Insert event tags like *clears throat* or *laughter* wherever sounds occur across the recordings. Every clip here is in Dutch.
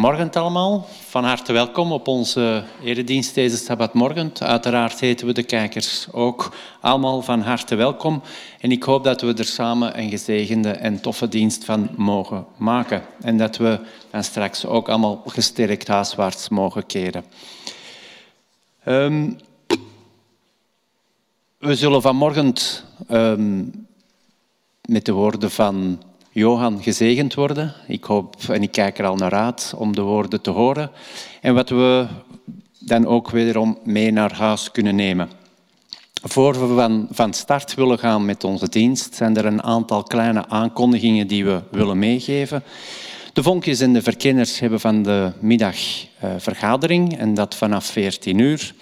Goedemorgen allemaal, van harte welkom op onze eredienst deze Sabbatmorgen. Uiteraard heten we de kijkers ook allemaal van harte welkom. En ik hoop dat we er samen een gezegende en toffe dienst van mogen maken. En dat we dan straks ook allemaal gesterkt huiswaarts mogen keren. Um, we zullen vanmorgen um, met de woorden van Johan gezegend worden. Ik hoop en ik kijk er al naar uit om de woorden te horen. En wat we dan ook wederom mee naar huis kunnen nemen. Voor we van, van start willen gaan met onze dienst, zijn er een aantal kleine aankondigingen die we willen meegeven. De vonkjes en de verkenners hebben van de middag uh, vergadering en dat vanaf 14 uur.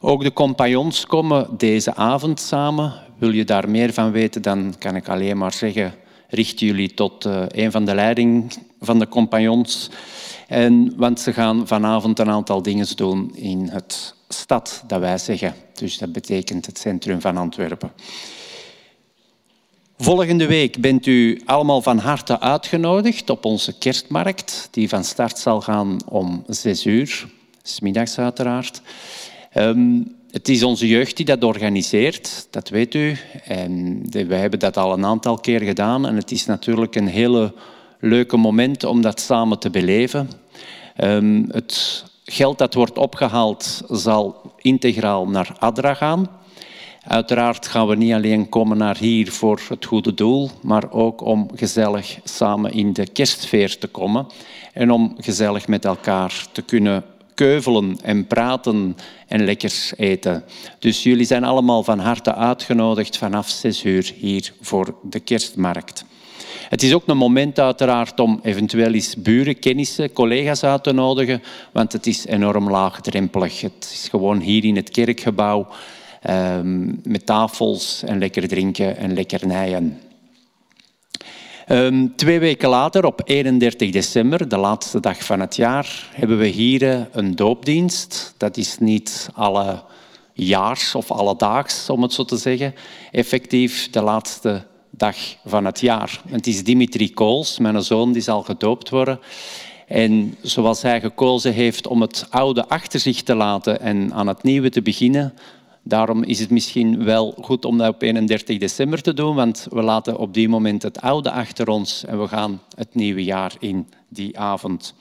Ook de compagnons komen deze avond samen. Wil je daar meer van weten, dan kan ik alleen maar zeggen richten jullie tot uh, een van de leiding van de compagnons. En, want ze gaan vanavond een aantal dingen doen in het stad, dat wij zeggen. Dus dat betekent het centrum van Antwerpen. Volgende week bent u allemaal van harte uitgenodigd op onze kerstmarkt, die van start zal gaan om zes uur, smiddags uiteraard. Um, het is onze jeugd die dat organiseert, dat weet u. En wij hebben dat al een aantal keer gedaan. En het is natuurlijk een hele leuke moment om dat samen te beleven. Um, het geld dat wordt opgehaald zal integraal naar ADRA gaan. Uiteraard gaan we niet alleen komen naar hier voor het goede doel, maar ook om gezellig samen in de kerstsfeer te komen en om gezellig met elkaar te kunnen keuvelen en praten en lekkers eten. Dus jullie zijn allemaal van harte uitgenodigd vanaf zes uur hier voor de kerstmarkt. Het is ook een moment uiteraard om eventueel eens buren, kennissen, collega's uit te nodigen, want het is enorm laagdrempelig. Het is gewoon hier in het kerkgebouw um, met tafels en lekker drinken en lekkernijen. Um, twee weken later, op 31 december, de laatste dag van het jaar, hebben we hier eh, een doopdienst. Dat is niet alle jaars of alledaags, om het zo te zeggen. Effectief de laatste dag van het jaar. Het is Dimitri Kools, mijn zoon, die zal gedoopt worden. En zoals hij gekozen heeft om het oude achter zich te laten en aan het nieuwe te beginnen, Daarom is het misschien wel goed om dat op 31 december te doen, want we laten op die moment het oude achter ons en we gaan het nieuwe jaar in die avond.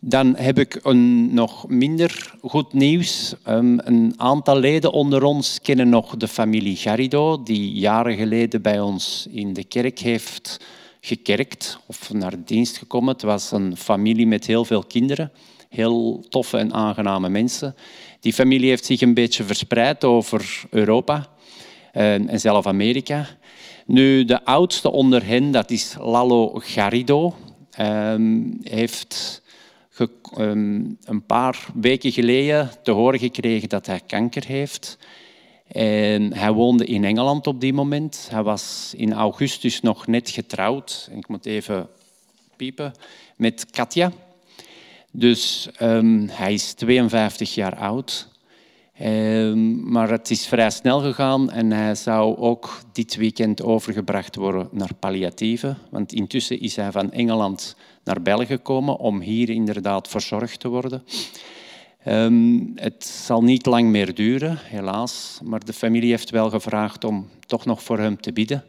Dan heb ik een nog minder goed nieuws. Um, een aantal leden onder ons kennen nog de familie Garrido, die jaren geleden bij ons in de kerk heeft gekerkt of naar dienst gekomen. Het was een familie met heel veel kinderen, heel toffe en aangename mensen. Die familie heeft zich een beetje verspreid over Europa eh, en zelf Amerika. Nu, de oudste onder hen, dat is Lalo Garrido, ehm, heeft ehm, een paar weken geleden te horen gekregen dat hij kanker heeft. En hij woonde in Engeland op die moment. Hij was in augustus nog net getrouwd. Ik moet even piepen. Met Katja. Dus um, hij is 52 jaar oud. Um, maar het is vrij snel gegaan en hij zou ook dit weekend overgebracht worden naar palliatieve. Want intussen is hij van Engeland naar België gekomen om hier inderdaad verzorgd te worden. Um, het zal niet lang meer duren, helaas. Maar de familie heeft wel gevraagd om toch nog voor hem te bidden.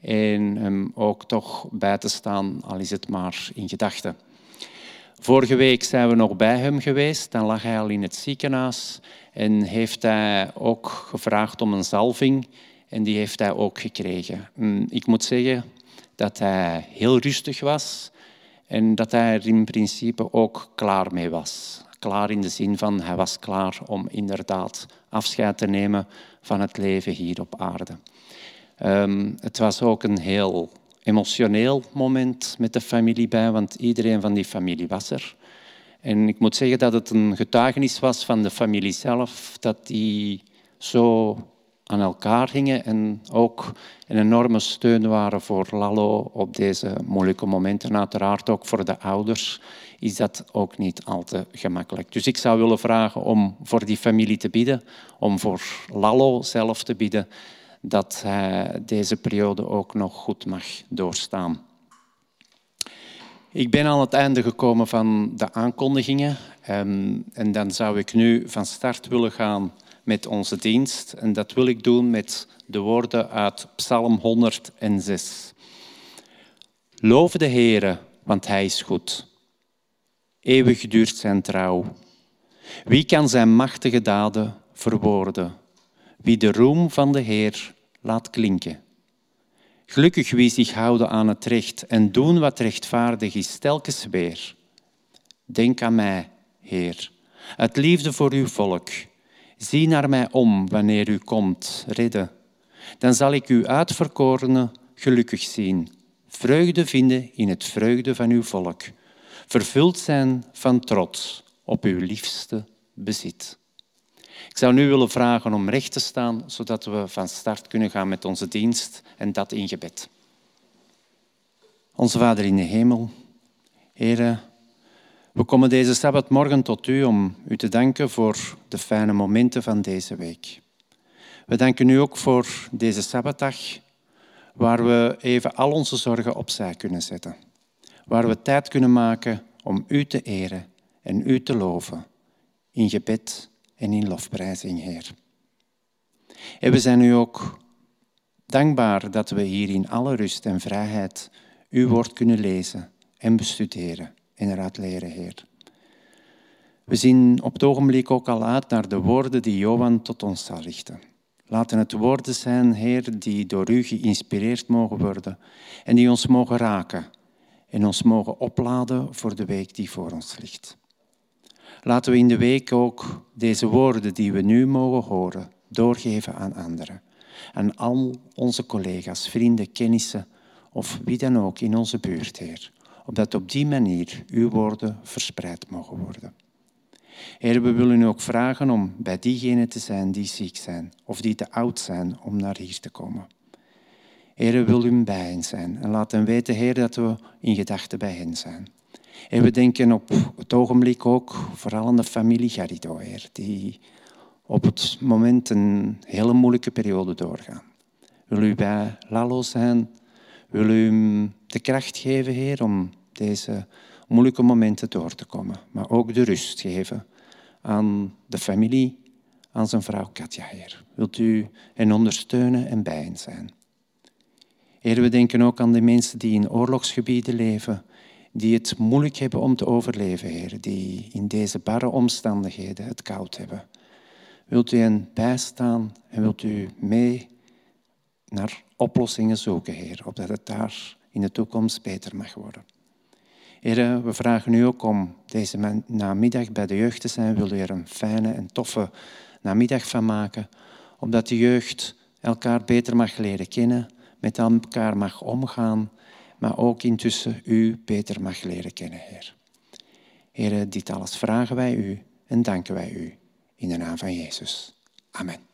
En hem ook toch bij te staan, al is het maar in gedachten. Vorige week zijn we nog bij hem geweest. Dan lag hij al in het ziekenhuis en heeft hij ook gevraagd om een zalving. En die heeft hij ook gekregen. Mm, ik moet zeggen dat hij heel rustig was en dat hij er in principe ook klaar mee was. Klaar in de zin van hij was klaar om inderdaad afscheid te nemen van het leven hier op aarde. Um, het was ook een heel emotioneel moment met de familie bij, want iedereen van die familie was er. En ik moet zeggen dat het een getuigenis was van de familie zelf, dat die zo aan elkaar gingen en ook een enorme steun waren voor Lalo op deze moeilijke momenten. Uiteraard ook voor de ouders is dat ook niet al te gemakkelijk. Dus ik zou willen vragen om voor die familie te bidden, om voor Lalo zelf te bidden, dat hij deze periode ook nog goed mag doorstaan. Ik ben aan het einde gekomen van de aankondigingen. Ehm, en dan zou ik nu van start willen gaan met onze dienst. En dat wil ik doen met de woorden uit Psalm 106. Loof de Heere, want Hij is goed. Eeuwig duurt zijn trouw. Wie kan zijn machtige daden verwoorden? Wie de roem van de Heer laat klinken. Gelukkig wie zich houden aan het recht en doen wat rechtvaardig is, telkens weer. Denk aan mij, Heer, uit liefde voor uw volk. Zie naar mij om wanneer u komt, redden. Dan zal ik uw uitverkorene gelukkig zien, vreugde vinden in het vreugde van uw volk, vervuld zijn van trots op uw liefste bezit. Ik zou nu willen vragen om recht te staan, zodat we van start kunnen gaan met onze dienst en dat in gebed. Onze Vader in de hemel, Here, we komen deze Sabbatmorgen tot U om U te danken voor de fijne momenten van deze week. We danken U ook voor deze Sabbatdag, waar we even al onze zorgen opzij kunnen zetten. Waar we tijd kunnen maken om U te eren en U te loven in gebed en in lofprijzing, Heer. En we zijn u ook dankbaar dat we hier in alle rust en vrijheid uw woord kunnen lezen en bestuderen en eruit leren, Heer. We zien op het ogenblik ook al uit naar de woorden die Johan tot ons zal richten. Laten het woorden zijn, Heer, die door u geïnspireerd mogen worden en die ons mogen raken en ons mogen opladen voor de week die voor ons ligt. Laten we in de week ook deze woorden die we nu mogen horen doorgeven aan anderen. Aan al onze collega's, vrienden, kennissen of wie dan ook in onze buurt, Heer. Opdat op die manier uw woorden verspreid mogen worden. Heer, we willen u ook vragen om bij diegenen te zijn die ziek zijn of die te oud zijn om naar hier te komen. Heer, wil u bij hen zijn en laat hen weten, Heer, dat we in gedachten bij hen zijn. En we denken op het ogenblik ook vooral aan de familie Garrido, die op het moment een hele moeilijke periode doorgaan. Wil u bij Lalo zijn? Wil u hem de kracht geven, Heer, om deze moeilijke momenten door te komen, maar ook de rust geven aan de familie, aan zijn vrouw Katja, Heer. Wilt u hen ondersteunen en bij hen zijn? Heer, we denken ook aan de mensen die in oorlogsgebieden leven, die het moeilijk hebben om te overleven, Heer, die in deze barre omstandigheden het koud hebben. Wilt u hen bijstaan en wilt u mee naar oplossingen zoeken, Heer, opdat het daar in de toekomst beter mag worden. Heer, we vragen u ook om deze namiddag bij de jeugd te zijn. Wil u er een fijne en toffe namiddag van maken, omdat de jeugd elkaar beter mag leren kennen, met elkaar mag omgaan maar ook intussen u beter mag leren kennen, Heer. Heer, dit alles vragen wij u en danken wij u in de naam van Jezus. Amen.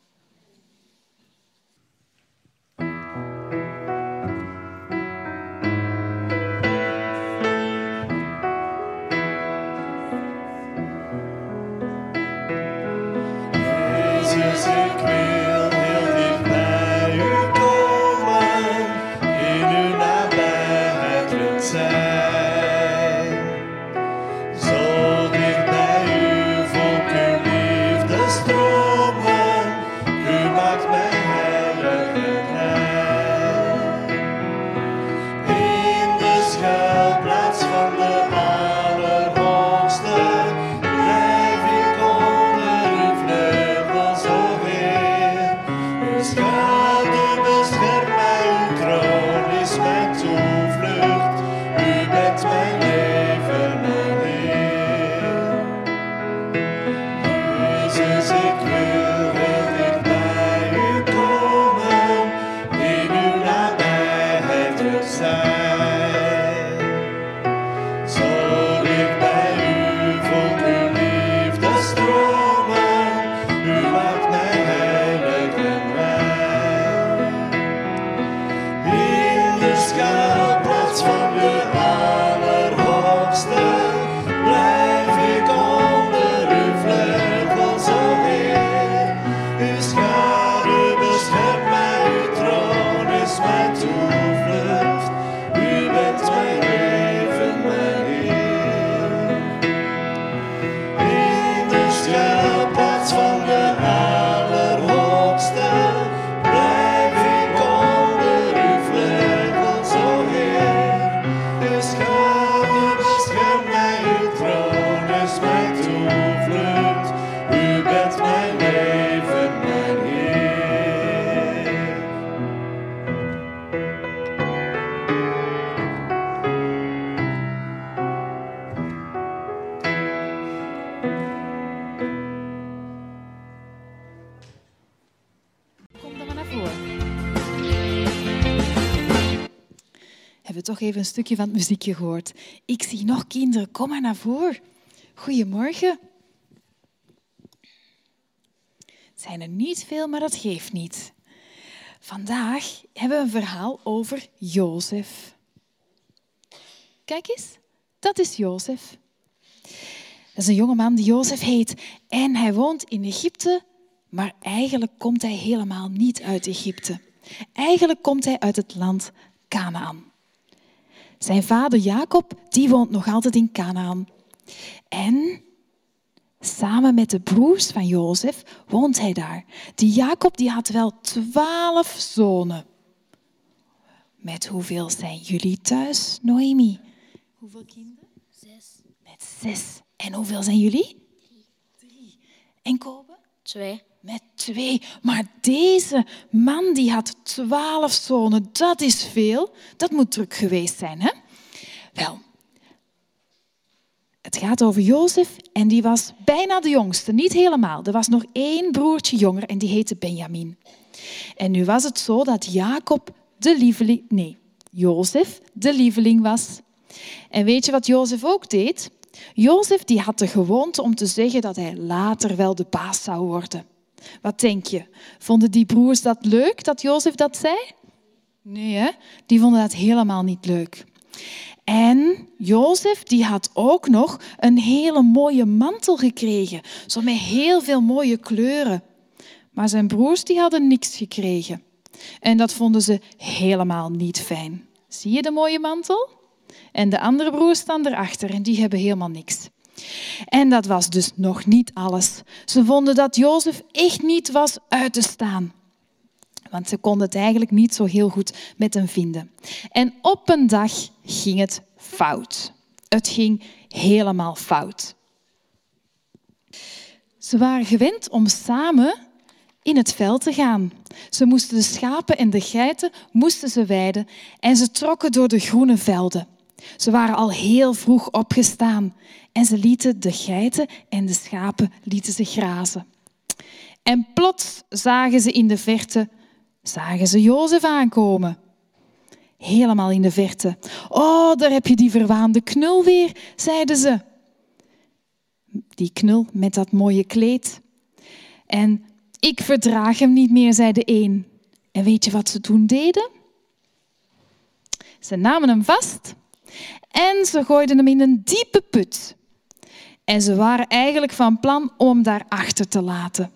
Even een stukje van het muziekje gehoord. Ik zie nog kinderen, kom maar naar voren. Goedemorgen. Het zijn er niet veel, maar dat geeft niet. Vandaag hebben we een verhaal over Jozef. Kijk eens, dat is Jozef. Dat is een jongeman die Jozef heet. En hij woont in Egypte, maar eigenlijk komt hij helemaal niet uit Egypte. Eigenlijk komt hij uit het land Canaan. Zijn vader Jacob, die woont nog altijd in Canaan. En samen met de broers van Jozef woont hij daar. Die Jacob die had wel twaalf zonen. Met hoeveel zijn jullie thuis, Noemi? Hoeveel kinderen? Zes. Met zes. En hoeveel zijn jullie? Drie. En Kobe? Twee. Met twee. Maar deze man die had twaalf zonen. Dat is veel. Dat moet druk geweest zijn, hè? Wel, het gaat over Jozef en die was bijna de jongste. Niet helemaal. Er was nog één broertje jonger en die heette Benjamin. En nu was het zo dat Jacob de lieveling... Nee, Jozef de lieveling was. En weet je wat Jozef ook deed? Jozef die had de gewoonte om te zeggen dat hij later wel de baas zou worden. Wat denk je? Vonden die broers dat leuk dat Jozef dat zei? Nee, hè? die vonden dat helemaal niet leuk. En Jozef die had ook nog een hele mooie mantel gekregen, zo met heel veel mooie kleuren. Maar zijn broers die hadden niks gekregen. En dat vonden ze helemaal niet fijn. Zie je de mooie mantel? En de andere broers staan erachter en die hebben helemaal niks. En dat was dus nog niet alles. Ze vonden dat Jozef echt niet was uit te staan. Want ze konden het eigenlijk niet zo heel goed met hem vinden. En op een dag ging het fout. Het ging helemaal fout. Ze waren gewend om samen in het veld te gaan. Ze moesten de schapen en de geiten moesten ze weiden en ze trokken door de groene velden. Ze waren al heel vroeg opgestaan en ze lieten de geiten en de schapen lieten ze grazen. En plots zagen ze in de verte zagen ze Jozef aankomen. Helemaal in de verte. Oh, daar heb je die verwaande knul weer, zeiden ze. Die knul met dat mooie kleed. En ik verdraag hem niet meer, zei de een. En weet je wat ze toen deden? Ze namen hem vast en ze gooiden hem in een diepe put. En ze waren eigenlijk van plan om daar achter te laten.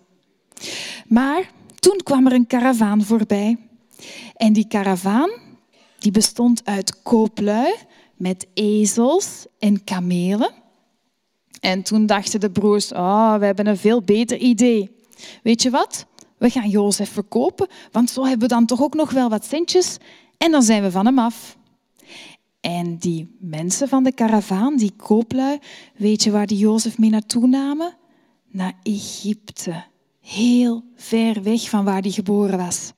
Maar toen kwam er een karavaan voorbij. En die karavaan die bestond uit kooplui met ezels en kamelen. En toen dachten de broers, oh, we hebben een veel beter idee. Weet je wat? We gaan Jozef verkopen, want zo hebben we dan toch ook nog wel wat centjes en dan zijn we van hem af. En die mensen van de karavaan, die kooplui, weet je waar die Jozef mee naartoe namen? Naar Egypte. Heel ver weg van waar hij geboren was.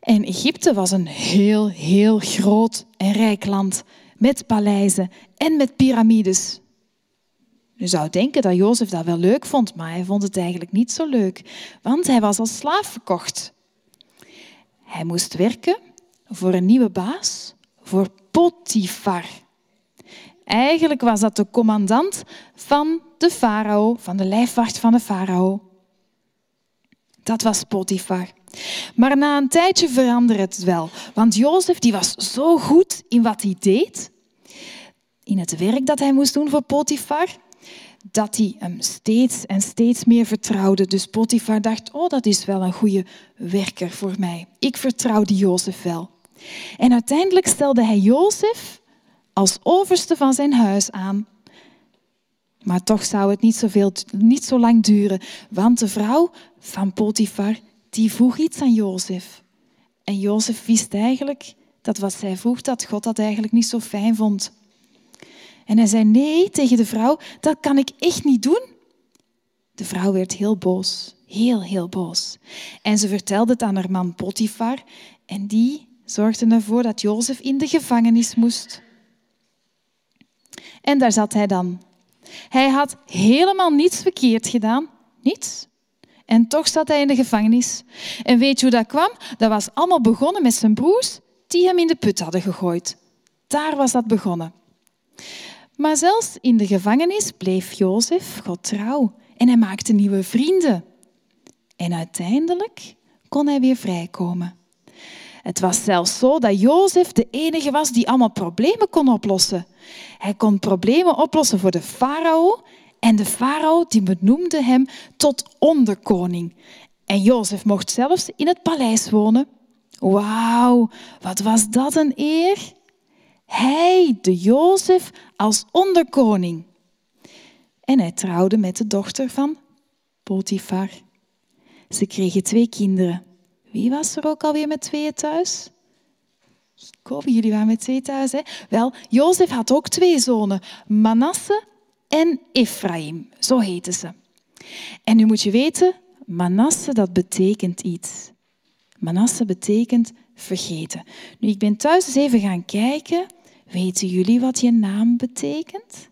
En Egypte was een heel, heel groot en rijk land met paleizen en met piramides. Je zou denken dat Jozef dat wel leuk vond, maar hij vond het eigenlijk niet zo leuk, want hij was als slaaf verkocht. Hij moest werken voor een nieuwe baas, voor Potifar. Eigenlijk was dat de commandant van de farao, van de lijfwacht van de farao. Dat was Potifar. Maar na een tijdje veranderde het wel, want Jozef die was zo goed in wat hij deed, in het werk dat hij moest doen voor Potifar, dat hij hem steeds en steeds meer vertrouwde. Dus Potifar dacht, oh, dat is wel een goede werker voor mij. Ik vertrouw die Jozef wel. En uiteindelijk stelde hij Jozef als overste van zijn huis aan. Maar toch zou het niet, zoveel, niet zo lang duren, want de vrouw van Potifar die vroeg iets aan Jozef. En Jozef wist eigenlijk dat wat zij vroeg, dat God dat eigenlijk niet zo fijn vond. En hij zei nee tegen de vrouw, dat kan ik echt niet doen. De vrouw werd heel boos, heel, heel boos. En ze vertelde het aan haar man Potifar en die zorgde ervoor dat Jozef in de gevangenis moest. En daar zat hij dan. Hij had helemaal niets verkeerd gedaan. Niets. En toch zat hij in de gevangenis. En weet je hoe dat kwam? Dat was allemaal begonnen met zijn broers die hem in de put hadden gegooid. Daar was dat begonnen. Maar zelfs in de gevangenis bleef Jozef God trouw en hij maakte nieuwe vrienden. En uiteindelijk kon hij weer vrijkomen. Het was zelfs zo dat Jozef de enige was die allemaal problemen kon oplossen. Hij kon problemen oplossen voor de farao en de farao die benoemde hem tot onderkoning. En Jozef mocht zelfs in het paleis wonen. Wauw, wat was dat een eer? Hij, de Jozef, als onderkoning. En hij trouwde met de dochter van Potifar. Ze kregen twee kinderen. Wie was er ook alweer met tweeën thuis? Kobe, jullie waren met twee thuis. Hè? Wel, Jozef had ook twee zonen, Manasse en Ephraim. Zo heten ze. En nu moet je weten, Manasse, dat betekent iets. Manasse betekent vergeten. Nu, ik ben thuis eens even gaan kijken. Weten jullie wat je naam betekent?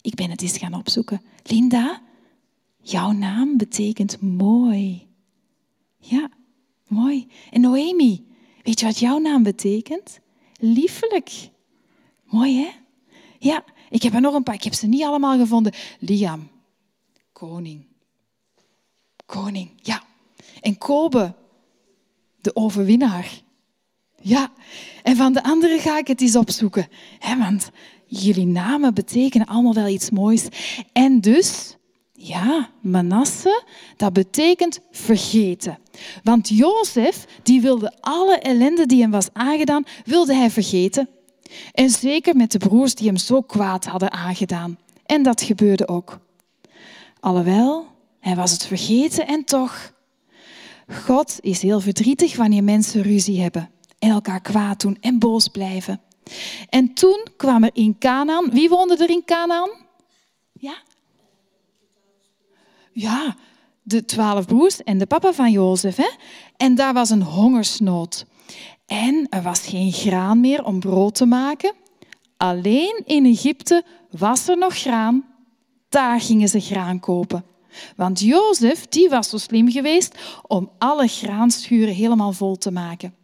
Ik ben het eens gaan opzoeken. Linda, jouw naam betekent mooi. Ja, mooi. En Noemi, weet je wat jouw naam betekent? Liefelijk. Mooi, hè? Ja, ik heb er nog een paar. Ik heb ze niet allemaal gevonden. Liam, koning. Koning, ja. En Kobe, de overwinnaar. Ja, en van de anderen ga ik het eens opzoeken. Hè, want jullie namen betekenen allemaal wel iets moois. En dus, ja, Manasse, dat betekent vergeten. Want Jozef, die wilde alle ellende die hem was aangedaan, wilde hij vergeten. En zeker met de broers die hem zo kwaad hadden aangedaan. En dat gebeurde ook. Alhoewel, hij was het vergeten en toch. God is heel verdrietig wanneer mensen ruzie hebben en elkaar kwaad doen en boos blijven. En toen kwam er in Canaan, wie woonde er in Canaan? Ja? Ja, de twaalf broers en de papa van Jozef. Hè? En daar was een hongersnood. En er was geen graan meer om brood te maken. Alleen in Egypte was er nog graan. Daar gingen ze graan kopen. Want Jozef die was zo slim geweest om alle graanschuren helemaal vol te maken.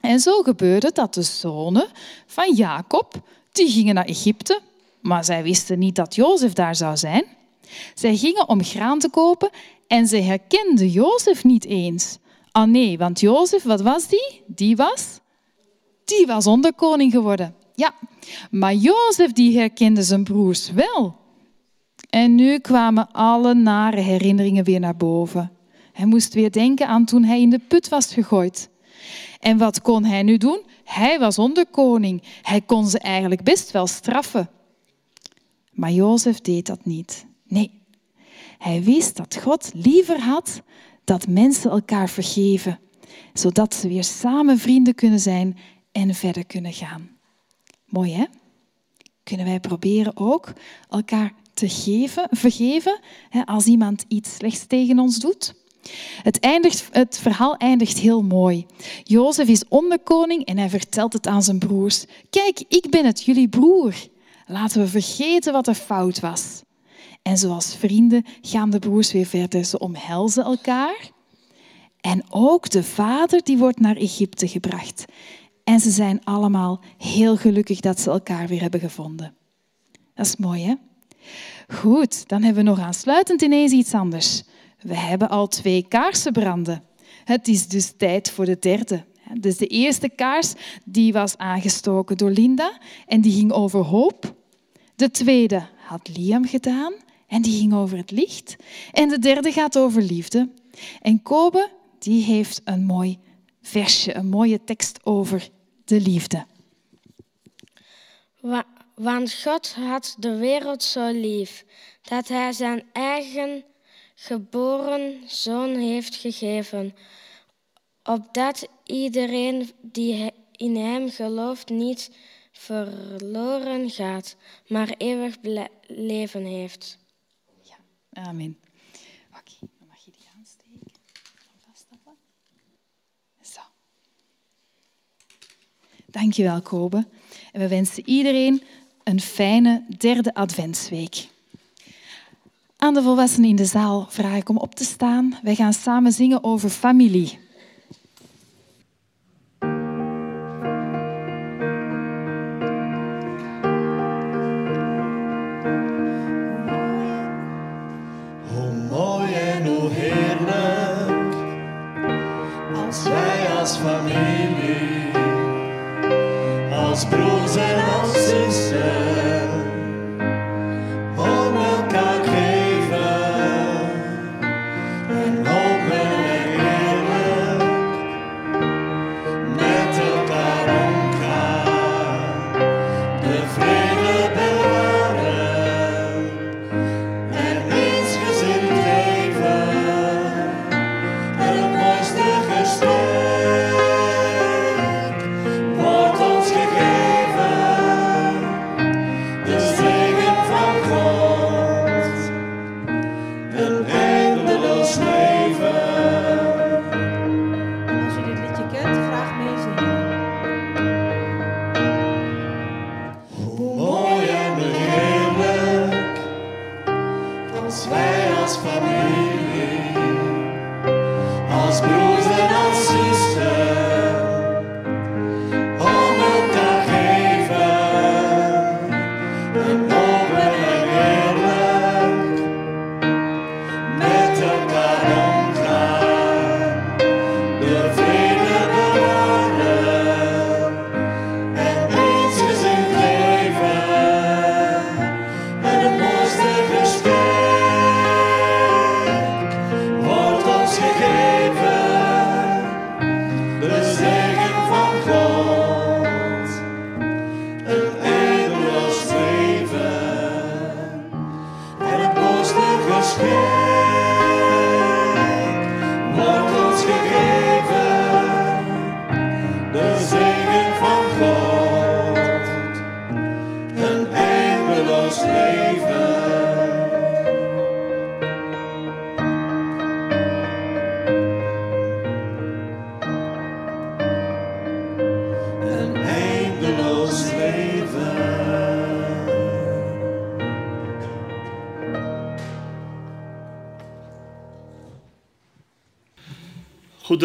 En zo gebeurde dat de zonen van Jacob, die gingen naar Egypte, maar zij wisten niet dat Jozef daar zou zijn. Zij gingen om graan te kopen en ze herkenden Jozef niet eens. Oh nee, want Jozef, wat was die? Die was? Die was onderkoning geworden. Ja, maar Jozef die herkende zijn broers wel. En nu kwamen alle nare herinneringen weer naar boven. Hij moest weer denken aan toen hij in de put was gegooid. En wat kon hij nu doen? Hij was onderkoning. Hij kon ze eigenlijk best wel straffen. Maar Jozef deed dat niet. Nee, hij wist dat God liever had dat mensen elkaar vergeven, zodat ze weer samen vrienden kunnen zijn en verder kunnen gaan. Mooi hè? Kunnen wij proberen ook elkaar te geven, vergeven als iemand iets slechts tegen ons doet? Het, eindigt, het verhaal eindigt heel mooi. Jozef is onderkoning en hij vertelt het aan zijn broers. Kijk, ik ben het, jullie broer. Laten we vergeten wat er fout was. En zoals vrienden gaan de broers weer verder. Ze omhelzen elkaar. En ook de vader die wordt naar Egypte gebracht. En ze zijn allemaal heel gelukkig dat ze elkaar weer hebben gevonden. Dat is mooi, hè? Goed, dan hebben we nog aansluitend ineens iets anders. We hebben al twee kaarsen branden. Het is dus tijd voor de derde. Dus de eerste kaars die was aangestoken door Linda en die ging over hoop. De tweede had Liam gedaan en die ging over het licht. En de derde gaat over liefde. En Kobe die heeft een mooi versje, een mooie tekst over de liefde. Want God had de wereld zo lief dat hij zijn eigen geboren zoon heeft gegeven, opdat iedereen die in hem gelooft niet verloren gaat, maar eeuwig leven heeft. Amen. Oké, dan mag je die aansteken. Vaststappen. Zo. Dankjewel, Kobe. En we wensen iedereen een fijne derde adventsweek. Aan de volwassenen in de zaal vraag ik om op te staan. Wij gaan samen zingen over familie.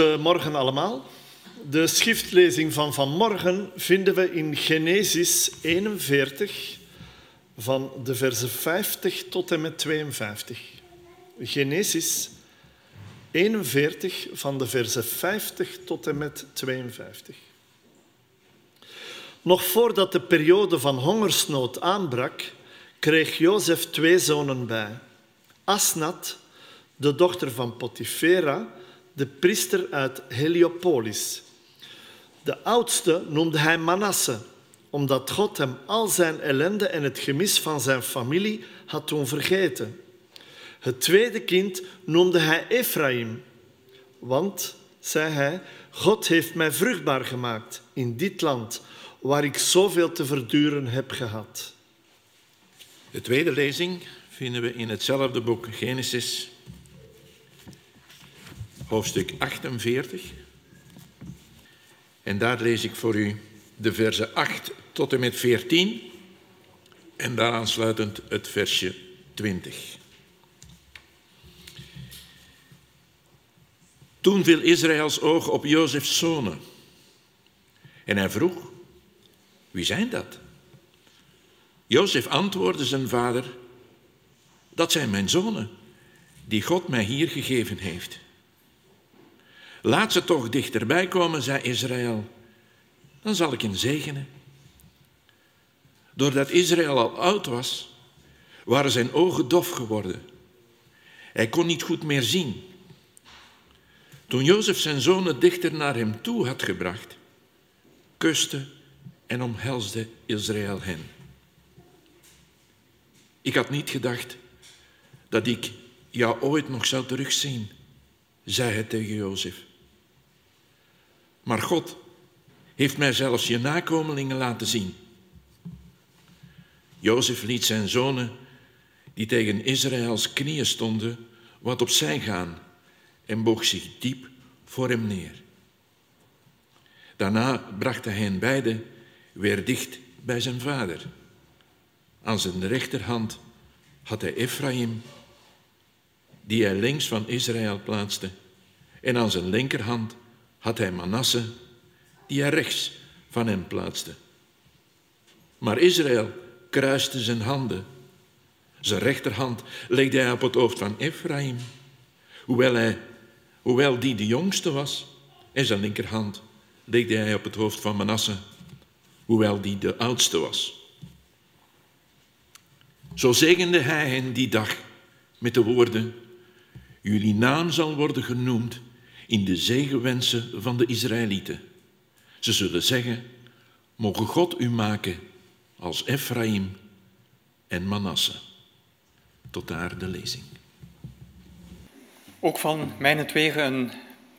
Goedemorgen allemaal. De schriftlezing van vanmorgen vinden we in Genesis 41 van de versen 50 tot en met 52. Genesis 41 van de versen 50 tot en met 52. Nog voordat de periode van hongersnood aanbrak, kreeg Jozef twee zonen bij. Asnat, de dochter van Potipera, de priester uit Heliopolis. De oudste noemde hij Manasse, omdat God hem al zijn ellende en het gemis van zijn familie had doen vergeten. Het tweede kind noemde hij Ephraim, want, zei hij, God heeft mij vruchtbaar gemaakt in dit land waar ik zoveel te verduren heb gehad. De tweede lezing vinden we in hetzelfde boek Genesis, hoofdstuk 48. En daar lees ik voor u de versen 8 tot en met 14 en daaraan sluitend het versje 20. Toen viel Israëls oog op Jozefs zonen en hij vroeg, wie zijn dat? Jozef antwoordde zijn vader, dat zijn mijn zonen, die God mij hier gegeven heeft. Laat ze toch dichterbij komen, zei Israël. Dan zal ik hen zegenen. Doordat Israël al oud was, waren zijn ogen dof geworden. Hij kon niet goed meer zien. Toen Jozef zijn zonen dichter naar hem toe had gebracht, kuste en omhelsde Israël hen. Ik had niet gedacht dat ik jou ooit nog zou terugzien, zei hij tegen Jozef. Maar God heeft mij zelfs je nakomelingen laten zien. Jozef liet zijn zonen, die tegen Israëls knieën stonden, wat opzij gaan en boog zich diep voor hem neer. Daarna bracht hij hen beiden weer dicht bij zijn vader. Aan zijn rechterhand had hij Ephraim, die hij links van Israël plaatste, en aan zijn linkerhand had hij Manasse, die hij rechts van hem plaatste. Maar Israël kruiste zijn handen. Zijn rechterhand legde hij op het hoofd van Ephraim, hoewel, hij, hoewel die de jongste was, en zijn linkerhand legde hij op het hoofd van Manasse, hoewel die de oudste was. Zo zegende hij hen die dag met de woorden: Jullie naam zal worden genoemd in de zegenwensen van de Israëlieten. Ze zullen zeggen: Mogen God u maken als Ephraim en Manasse. Tot daar de lezing. Ook van mijn tweeën een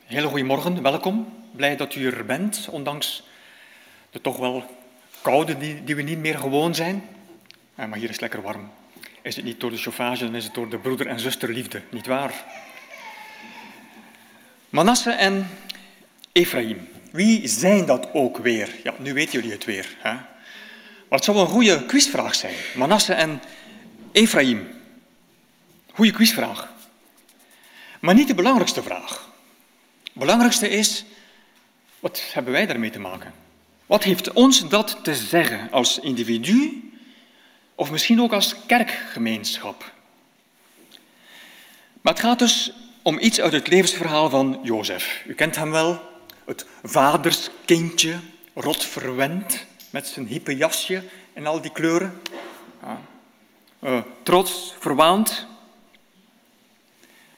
hele goede morgen, welkom. Blij dat u er bent, ondanks de toch wel koude die, die we niet meer gewoon zijn. maar hier is het lekker warm. Is het niet door de chauffage, dan is het door de broeder- en zusterliefde, niet waar? Manasse en Ephraim. Wie zijn dat ook weer? Ja, nu weten jullie het weer. Hè? Maar het zou een goede quizvraag zijn. Manasse en Ephraim. Goeie quizvraag. Maar niet de belangrijkste vraag. Het belangrijkste is, wat hebben wij daarmee te maken? Wat heeft ons dat te zeggen als individu of misschien ook als kerkgemeenschap? Maar het gaat dus om iets uit het levensverhaal van Jozef. U kent hem wel, het vaderskindje, rot verwend, met zijn hippe jasje en al die kleuren. Uh, trots, verwaand.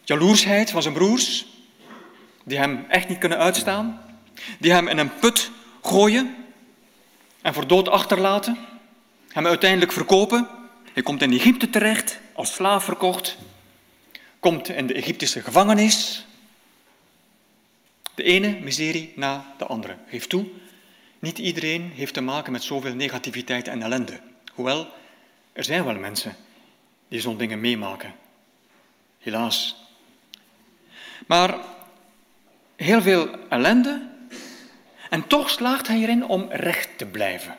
Jaloersheid van zijn broers, die hem echt niet kunnen uitstaan. Die hem in een put gooien en voor dood achterlaten. Hem uiteindelijk verkopen. Hij komt in Egypte terecht, als slaaf verkocht. Komt in de Egyptische gevangenis. De ene miserie na de andere. Geef toe, niet iedereen heeft te maken met zoveel negativiteit en ellende. Hoewel, er zijn wel mensen die zo'n dingen meemaken. Helaas. Maar heel veel ellende en toch slaagt hij erin om recht te blijven.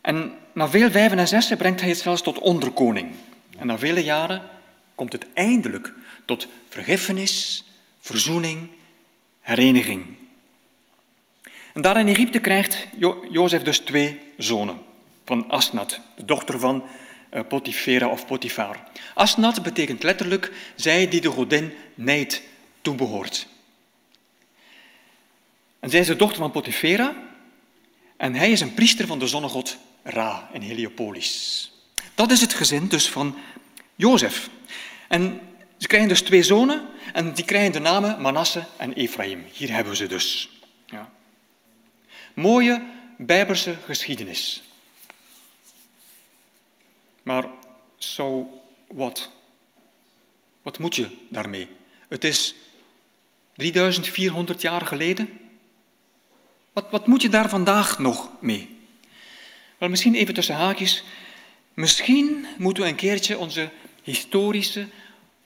En na veel vijven en zessen brengt hij het zelfs tot onderkoning. En na vele jaren komt het eindelijk tot vergiffenis, verzoening, hereniging. En daar in Egypte krijgt jo Jozef dus twee zonen van Asnat, de dochter van uh, Potifera of Potifar. Asnat betekent letterlijk zij die de godin Neid toebehoort. En zij is de dochter van Potifera en hij is een priester van de zonnegod Ra in Heliopolis. Dat is het gezin dus van Jozef. En ze krijgen dus twee zonen en die krijgen de namen Manasse en Ephraim. Hier hebben we ze dus. Ja. Mooie Bijbelse geschiedenis. Maar so what? Wat moet je daarmee? Het is 3400 jaar geleden. Wat, wat moet je daar vandaag nog mee? Wel, misschien even tussen haakjes. Misschien moeten we een keertje onze historische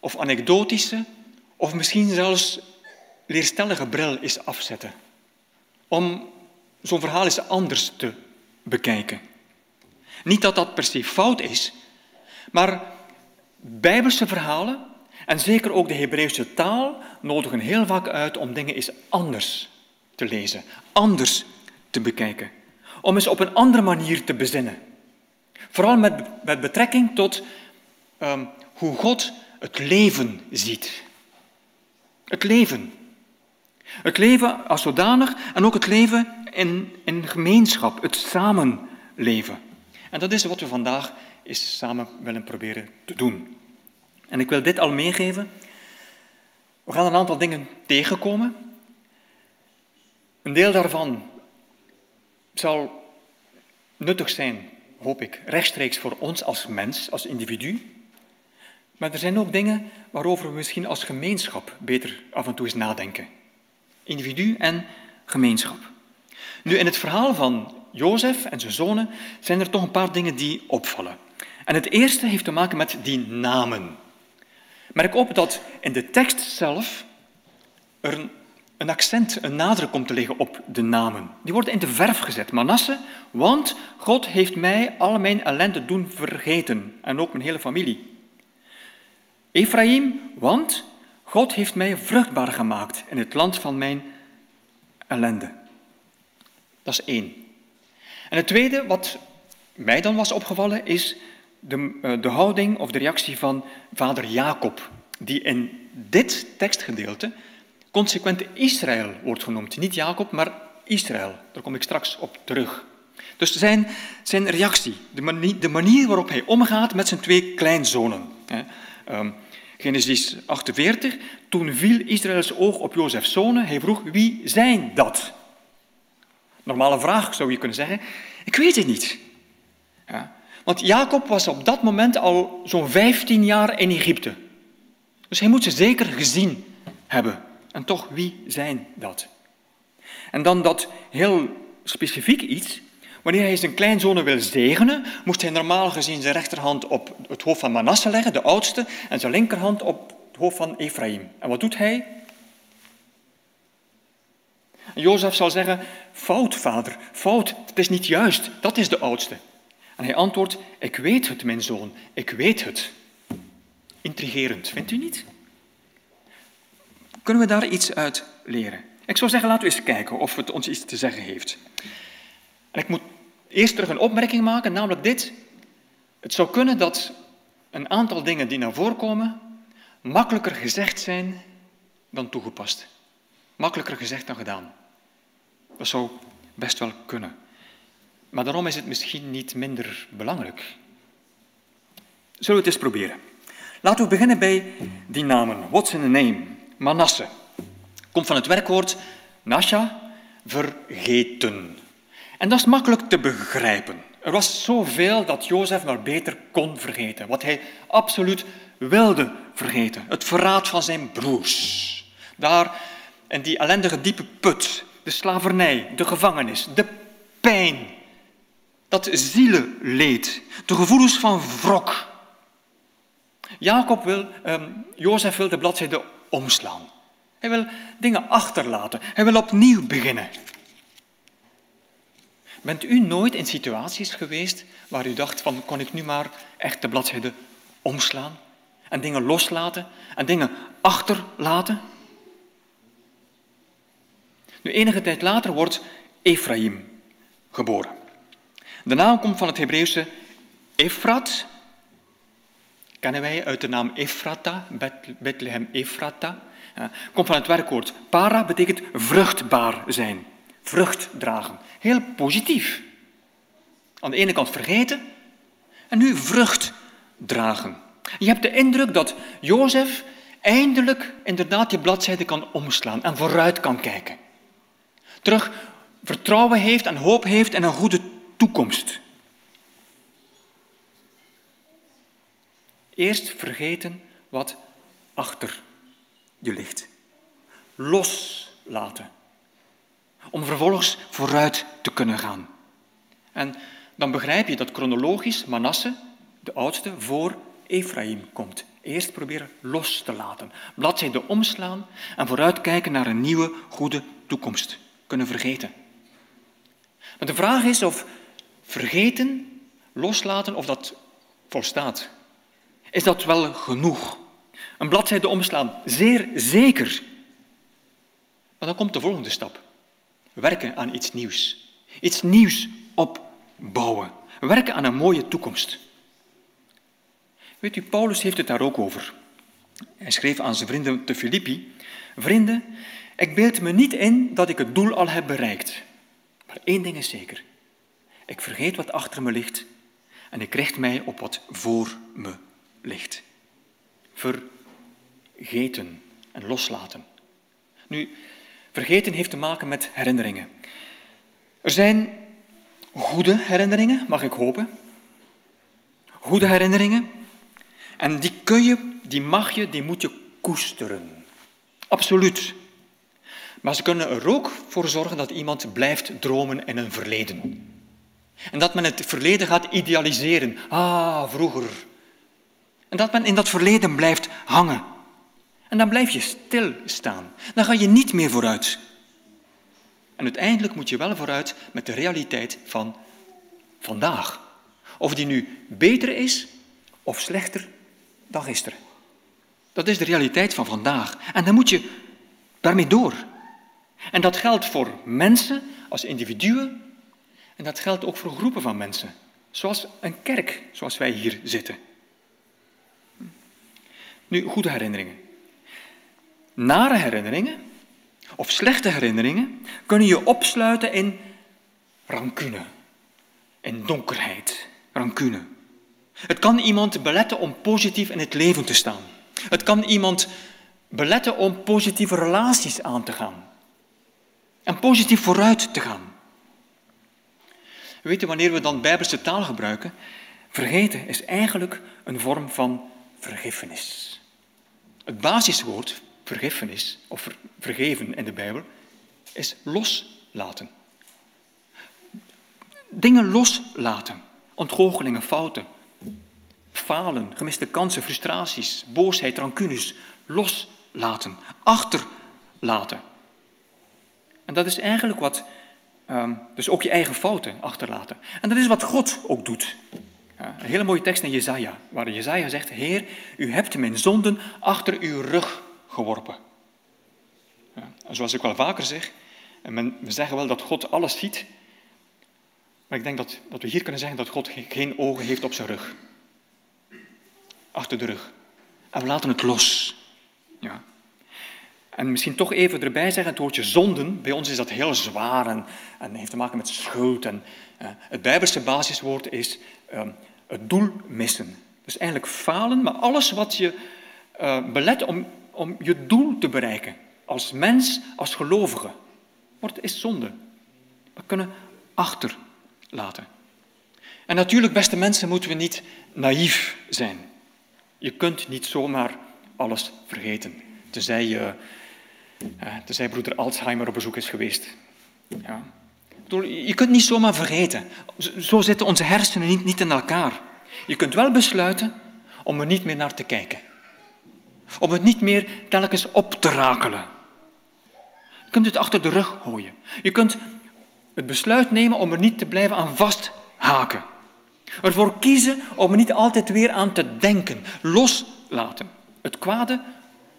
of anekdotische of misschien zelfs leerstellige bril eens afzetten. Om zo'n verhaal eens anders te bekijken. Niet dat dat per se fout is, maar bijbelse verhalen en zeker ook de Hebreeuwse taal nodigen heel vaak uit om dingen eens anders te lezen, anders te bekijken. Om eens op een andere manier te bezinnen. Vooral met, betrekking tot um, hoe God het leven ziet. Het leven. Het leven als zodanig en ook het leven in, in gemeenschap, het samenleven. En dat is wat we vandaag eens samen willen proberen te doen. En ik wil dit al meegeven. We gaan een aantal dingen tegenkomen. Een deel daarvan zal nuttig zijn, hoop ik, rechtstreeks voor ons als mens, als individu. Maar er zijn ook dingen waarover we misschien als gemeenschap beter af en toe eens nadenken. Individu en gemeenschap. Nu, in het verhaal van Jozef en zijn zonen zijn er toch een paar dingen die opvallen. En het eerste heeft te maken met die namen. Merk op dat in de tekst zelf er een, een accent, een nadruk komt te liggen op de namen. Die worden in de verf gezet. Manasse, want God heeft mij al mijn ellende doen vergeten en ook mijn hele familie. Ephraim, want God heeft mij vruchtbaar gemaakt in het land van mijn ellende. Dat is één. En het tweede, wat mij dan was opgevallen, is de, eh, de houding of de reactie van vader Jacob, die in dit tekstgedeelte consequent Israël wordt genoemd. Niet Jacob, maar Israël. Daar kom ik straks op terug. Dus zijn, zijn reactie, de manier, waarop hij omgaat met zijn twee kleinzonen. Hè. Um, Genesis 48, toen viel Israëls oog op Jozefs zonen. Hij vroeg, wie zijn dat? Normale vraag zou je kunnen zeggen, ik weet het niet. Ja. Want Jacob was op dat moment al zo'n 15 jaar in Egypte. Dus hij moet ze zeker gezien hebben. En toch, wie zijn dat? En dan dat heel specifiek iets. Wanneer hij zijn kleinzonen wil zegenen, moest hij normaal gezien zijn rechterhand op het hoofd van Manasse leggen, de oudste, en zijn linkerhand op het hoofd van Ephraim. En wat doet hij? Jozef zal zeggen, fout vader, fout, het is niet juist, dat is de oudste. En hij antwoordt, ik weet het mijn zoon, ik weet het. Intrigerend, vindt u niet? Kunnen we daar iets uit leren? Ik zou zeggen, laten we eens kijken of het ons iets te zeggen heeft. En ik moet eerst terug een opmerking maken, namelijk dit. Het zou kunnen dat een aantal dingen die naar voren komen makkelijker gezegd zijn dan toegepast. Makkelijker gezegd dan gedaan. Dat zou best wel kunnen. Maar daarom is het misschien niet minder belangrijk. Zullen we het eens proberen? Laten we beginnen bij die namen. What's in a name? Manasse. Komt van het werkwoord nasha, vergeten. En dat is makkelijk te begrijpen. Er was zoveel dat Jozef maar beter kon vergeten. Wat hij absoluut wilde vergeten. Het verraad van zijn broers. Daar in die ellendige diepe put. De slavernij, de gevangenis, de pijn. Dat zielenleed. De gevoelens van wrok. Jacob wil, um, Jozef wil de bladzijde omslaan. Hij wil dingen achterlaten. Hij wil opnieuw beginnen. Bent u nooit in situaties geweest waar u dacht van kon ik nu maar echt de bladzijde omslaan en dingen loslaten en dingen achterlaten? Nu, enige tijd later wordt Ephraim geboren. De naam komt van het Hebreeuwse Efrat. Kennen wij uit de naam Ephrata, Bethlehem Ephrata. Komt van het werkwoord para, betekent vruchtbaar zijn, vrucht dragen. Heel positief. Aan de ene kant vergeten en nu vrucht dragen. Je hebt de indruk dat Jozef eindelijk inderdaad die bladzijde kan omslaan en vooruit kan kijken. Terug vertrouwen heeft en hoop heeft en een goede toekomst. Eerst vergeten wat achter je ligt. Loslaten om vervolgens vooruit te kunnen gaan. En dan begrijp je dat chronologisch Manasse, de oudste, voor Ephraim komt. Eerst proberen los te laten, bladzijde omslaan en vooruitkijken naar een nieuwe, goede toekomst. Kunnen vergeten. Maar de vraag is of vergeten, loslaten, of dat volstaat. Is dat wel genoeg? Een bladzijde omslaan, zeer zeker. Maar dan komt de volgende stap werken aan iets nieuws. Iets nieuws opbouwen. Werken aan een mooie toekomst. Weet u, Paulus heeft het daar ook over. Hij schreef aan zijn vrienden te Filippi: Vrienden, ik beeld me niet in dat ik het doel al heb bereikt. Maar één ding is zeker: ik vergeet wat achter me ligt en ik richt mij op wat voor me ligt. Vergeten en loslaten. Nu, Vergeten heeft te maken met herinneringen. Er zijn goede herinneringen, mag ik hopen. Goede herinneringen. En die kun je, die mag je, die moet je koesteren. Absoluut. Maar ze kunnen er ook voor zorgen dat iemand blijft dromen in een verleden. En dat men het verleden gaat idealiseren. Ah, vroeger. En dat men in dat verleden blijft hangen. En dan blijf je stilstaan. Dan ga je niet meer vooruit. En uiteindelijk moet je wel vooruit met de realiteit van vandaag. Of die nu beter is of slechter dan gisteren. Dat is de realiteit van vandaag. En dan moet je daarmee door. En dat geldt voor mensen als individuen. En dat geldt ook voor groepen van mensen. Zoals een kerk, zoals wij hier zitten. Nu, goede herinneringen. Nare herinneringen of slechte herinneringen kunnen je opsluiten in rancune, in donkerheid, rancune. Het kan iemand beletten om positief in het leven te staan. Het kan iemand beletten om positieve relaties aan te gaan. En positief vooruit te gaan. Weet je, wanneer we dan bijbelse taal gebruiken, vergeten is eigenlijk een vorm van vergiffenis. Het basiswoord vergiffenis, of vergeven in de Bijbel, is loslaten. Dingen loslaten. Ontgoochelingen, fouten, falen, gemiste kansen, frustraties, boosheid, rancunes. Loslaten, achterlaten. En dat is eigenlijk wat, ehm, dus ook je eigen fouten achterlaten. En dat is wat God ook doet. Ja, een hele mooie tekst in Jezaja, waar Jezaja zegt, Heer, u hebt mijn zonden achter uw rug geworpen. Ja, zoals ik wel vaker zeg, en men, we zeggen wel dat God alles ziet, maar ik denk dat, dat we hier kunnen zeggen dat God geen ogen heeft op zijn rug. Achter de rug. En we laten het los. Ja. En misschien toch even erbij zeggen, het woordje zonden, bij ons is dat heel zwaar en, en heeft te maken met schuld. En, het Bijbelse basiswoord is uh, het doel missen. Dus eigenlijk falen, maar alles wat je uh, belet om, om je doel te bereiken. Als mens, als gelovige. Wordt is zonde. We kunnen achterlaten. En natuurlijk, beste mensen, moeten we niet naïef zijn. Je kunt niet zomaar alles vergeten. Tenzij, je, tenzij broeder Alzheimer op bezoek is geweest. Ja. Je kunt niet zomaar vergeten. Zo zitten onze hersenen niet in elkaar. Je kunt wel besluiten om er niet meer naar te kijken. Om het niet meer telkens op te rakelen. Je kunt het achter de rug gooien. Je kunt het besluit nemen om er niet te blijven aan vasthaken. Ervoor kiezen om er niet altijd weer aan te denken. Loslaten. Het kwade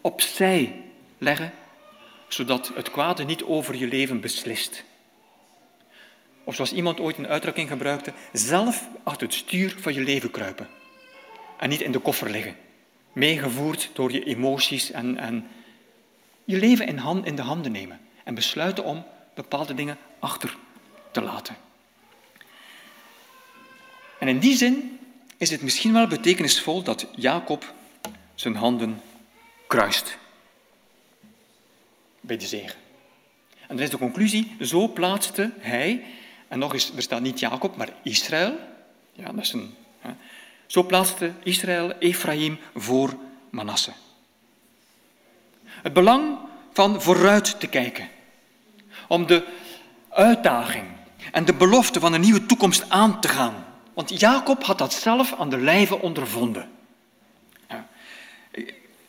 opzij leggen, zodat het kwade niet over je leven beslist. Of zoals iemand ooit een uitdrukking gebruikte, zelf achter het stuur van je leven kruipen. En niet in de koffer liggen meegevoerd door je emoties en, en je leven in, in de handen nemen en besluiten om bepaalde dingen achter te laten. En in die zin is het misschien wel betekenisvol dat Jacob zijn handen kruist bij de zegen. En dan is de conclusie, zo plaatste hij, en nog eens, er staat niet Jacob, maar Israël, ja, dat is een, zo plaatste Israël Ephraim voor Manasse. Het belang van vooruit te kijken. Om de uitdaging en de belofte van een nieuwe toekomst aan te gaan. Want Jacob had dat zelf aan de lijve ondervonden.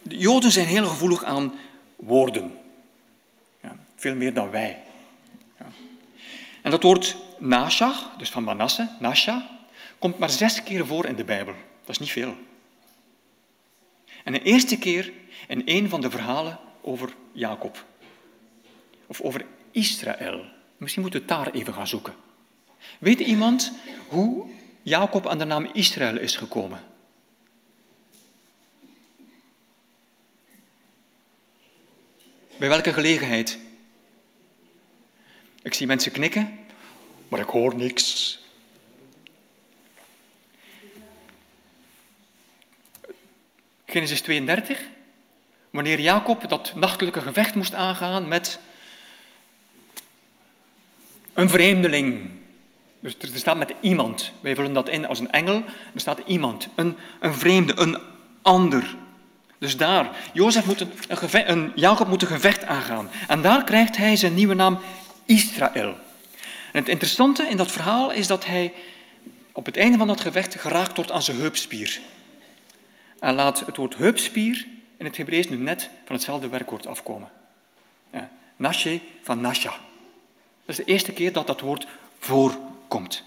De Joden zijn heel gevoelig aan woorden. Ja, veel meer dan wij. Ja. En dat woord Nashach, dus van Manasse, Nasha, komt maar zes keer voor in de Bijbel. Dat is niet veel. En de eerste keer in een van de verhalen over Jacob. Of over Israël. Misschien moeten we het daar even gaan zoeken. Weet iemand hoe Jacob aan de naam Israël is gekomen? Bij welke gelegenheid? Ik zie mensen knikken, maar ik hoor niks. Genesis 32, wanneer Jacob dat nachtelijke gevecht moest aangaan met een vreemdeling. Dus er staat met iemand. Wij vullen dat in als een engel. Er staat iemand, een, een vreemde, een ander. Dus daar, Jozef moet een, een, Jacob moet een gevecht aangaan. En daar krijgt hij zijn nieuwe naam Israël. Het interessante in dat verhaal is dat hij op het einde van dat gevecht geraakt wordt aan zijn heupspier. En laat het woord heupspier in het Hebreeuws nu net van hetzelfde werkwoord afkomen. Ja, nashe van nasha. Dat is de eerste keer dat dat woord voorkomt.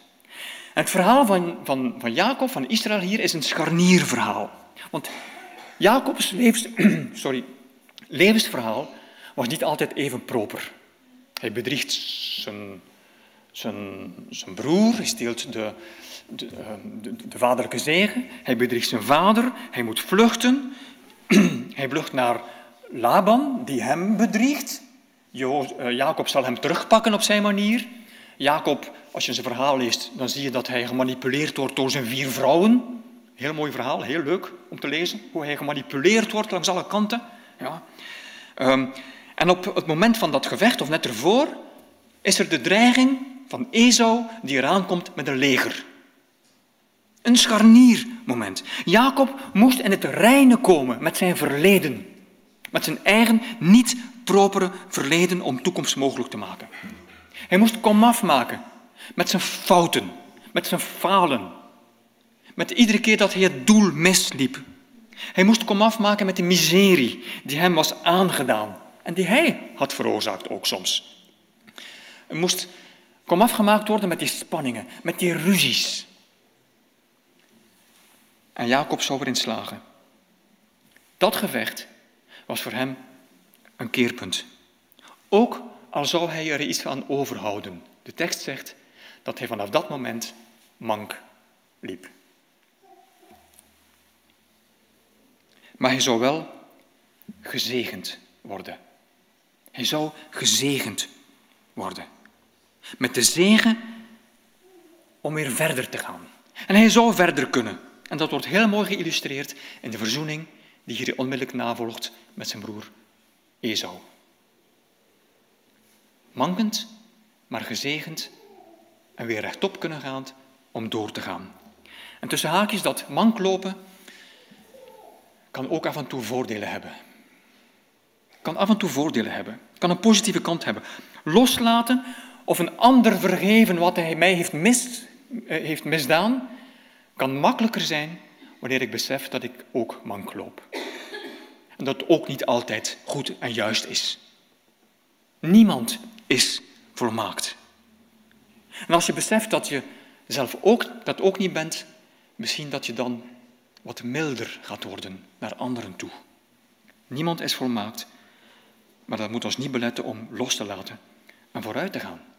Het verhaal van, van, van Jacob, van Israël hier, is een scharnierverhaal. Want Jacobs levens, *clears throat* sorry, levensverhaal was niet altijd even proper. Hij bedriegt zijn, zijn, zijn broer, hij steelt de, de, ehm, de, de, vaderlijke zegen. Hij bedriegt zijn vader, hij moet vluchten. *clears throat* hij vlucht naar Laban, die hem bedriegt. Eh, Jacob zal hem terugpakken op zijn manier. Jacob, als je zijn verhaal leest, dan zie je dat hij gemanipuleerd wordt door zijn vier vrouwen. Heel mooi verhaal, heel leuk om te lezen. Hoe hij gemanipuleerd wordt langs alle kanten. Ja. Ehm, en op het moment van dat gevecht, of net ervoor, is er de dreiging van Esau die eraan komt met een leger. Een scharniermoment. Jacob moest in het reine komen met zijn verleden. Met zijn eigen niet propere verleden om toekomst mogelijk te maken. Hij moest komaf maken met zijn fouten, met zijn falen. Met iedere keer dat hij het doel misliep. Hij moest komaf maken met de miserie die hem was aangedaan en die hij had veroorzaakt ook soms. Hij moest komaf gemaakt worden met die spanningen, met die ruzies. En Jacob zou erin slagen. Dat gevecht was voor hem een keerpunt. Ook al zou hij er iets aan overhouden. De tekst zegt dat hij vanaf dat moment mank liep. Maar hij zou wel gezegend worden. Hij zou gezegend worden. Met de zegen om weer verder te gaan. En hij zou verder kunnen. En dat wordt heel mooi geïllustreerd in de verzoening die hier onmiddellijk navolgt met zijn broer Esau. Mankend, maar gezegend en weer rechtop kunnen gaan om door te gaan. En tussen haakjes dat manklopen kan ook af en toe voordelen hebben. Kan af en toe voordelen hebben. Kan een positieve kant hebben. Loslaten of een ander vergeven wat hij mij heeft, eh, heeft misdaan, kan makkelijker zijn wanneer ik besef dat ik ook mank loop. En dat het ook niet altijd goed en juist is. Niemand is volmaakt. En als je beseft dat je zelf ook, dat ook niet bent, misschien dat je dan wat milder gaat worden naar anderen toe. Niemand is volmaakt, maar dat moet ons niet beletten om los te laten en vooruit te gaan.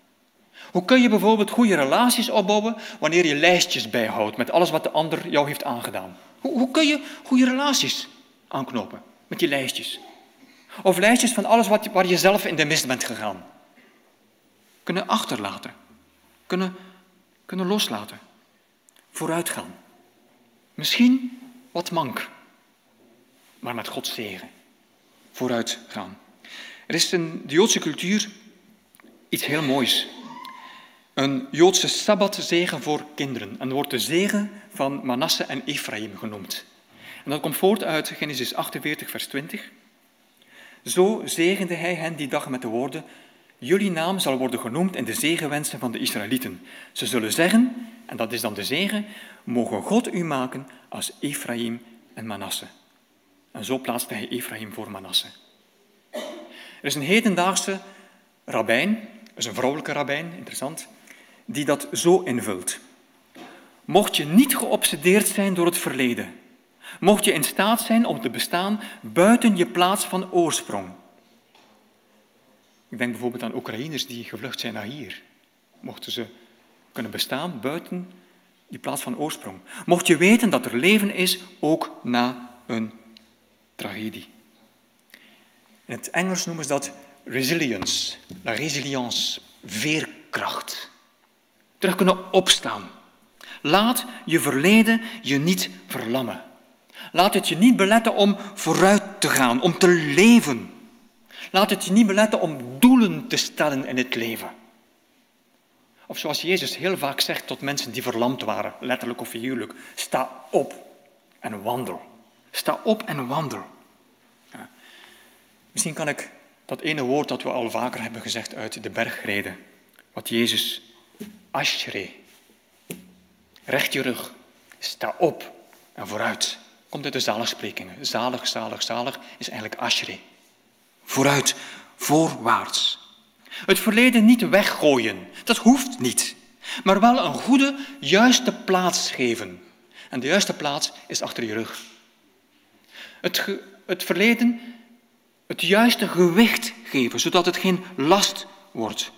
Hoe kun je bijvoorbeeld goede relaties opbouwen wanneer je lijstjes bijhoudt met alles wat de ander jou heeft aangedaan? Hoe, hoe kun je goede relaties aanknopen met die lijstjes? Of lijstjes van alles wat, waar je zelf in de mist bent gegaan. Kunnen achterlaten, kunnen, kunnen loslaten, vooruitgaan. Misschien wat mank, maar met Gods zegen. Vooruit gaan. Er is in de Joodse cultuur iets heel moois. Een Joodse sabbatzegen voor kinderen. En wordt de zegen van Manasse en Ephraim genoemd. En dat komt voort uit Genesis 48, vers 20. Zo zegende hij hen die dag met de woorden: Jullie naam zal worden genoemd in de zegenwensen van de Israëlieten. Ze zullen zeggen, en dat is dan de zegen, mogen God u maken als Ephraim en Manasse. En zo plaatste hij Ephraim voor Manasse. Er is een hedendaagse rabbijn, dat is een vrouwelijke rabbijn, interessant, die dat zo invult. Mocht je niet geobsedeerd zijn door het verleden, mocht je in staat zijn om te bestaan buiten je plaats van oorsprong. Ik denk bijvoorbeeld aan Oekraïners die gevlucht zijn naar hier. Mochten ze kunnen bestaan buiten die plaats van oorsprong. Mocht je weten dat er leven is ook na een tragedie. In het Engels noemen ze dat resilience, la résilience, veerkracht. Terug kunnen opstaan. Laat je verleden je niet verlammen. Laat het je niet beletten om vooruit te gaan, om te leven. Laat het je niet beletten om doelen te stellen in het leven. Of zoals Jezus heel vaak zegt tot mensen die verlamd waren, letterlijk of figuurlijk, sta op en wandel. Sta op en wandel. Ja. Misschien kan ik dat ene woord dat we al vaker hebben gezegd uit de bergreden, wat Jezus, ashre, recht je rug, sta op en vooruit. Komt uit de zaligsprekingen. Zalig, zalig, zalig is eigenlijk ashre. Vooruit, voorwaarts. Het verleden niet weggooien, dat hoeft niet. Maar wel een goede, juiste plaats geven. En de juiste plaats is achter je rug. Het, het verleden het juiste gewicht geven, zodat het geen last wordt.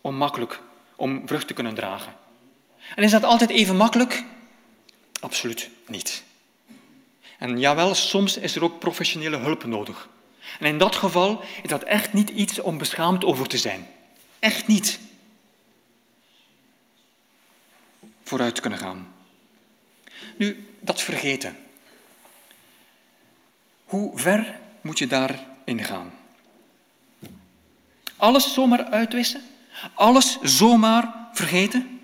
Onmakkelijk om vrucht te kunnen dragen. En is dat altijd even makkelijk? Absoluut niet. En jawel, soms is er ook professionele hulp nodig. En in dat geval is dat echt niet iets om beschaamd over te zijn. Echt niet. Vooruit kunnen gaan. Nu, dat vergeten. Hoe ver moet je daarin gaan? Alles zomaar uitwissen? Alles zomaar vergeten?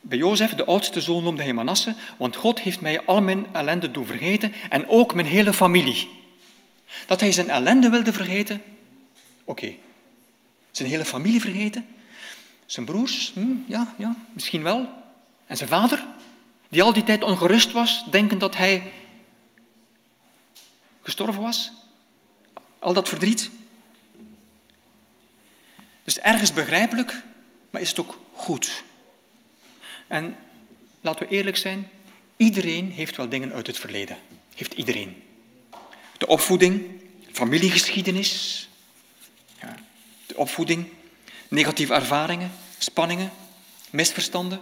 Bij Jozef, de oudste zoon, noemde hij Manasse, want God heeft mij al mijn ellende doen vergeten en ook mijn hele familie. Dat hij zijn ellende wilde vergeten, oké. Zijn hele familie vergeten? Zijn broers? Hm, ja, ja, misschien wel. En zijn vader, die al die tijd ongerust was, denkend dat hij gestorven was? Al dat verdriet? Dus ergens begrijpelijk, maar is het ook goed? En laten we eerlijk zijn, iedereen heeft wel dingen uit het verleden. Heeft iedereen. De opvoeding, familiegeschiedenis, ja, de opvoeding, negatieve ervaringen, spanningen, misverstanden,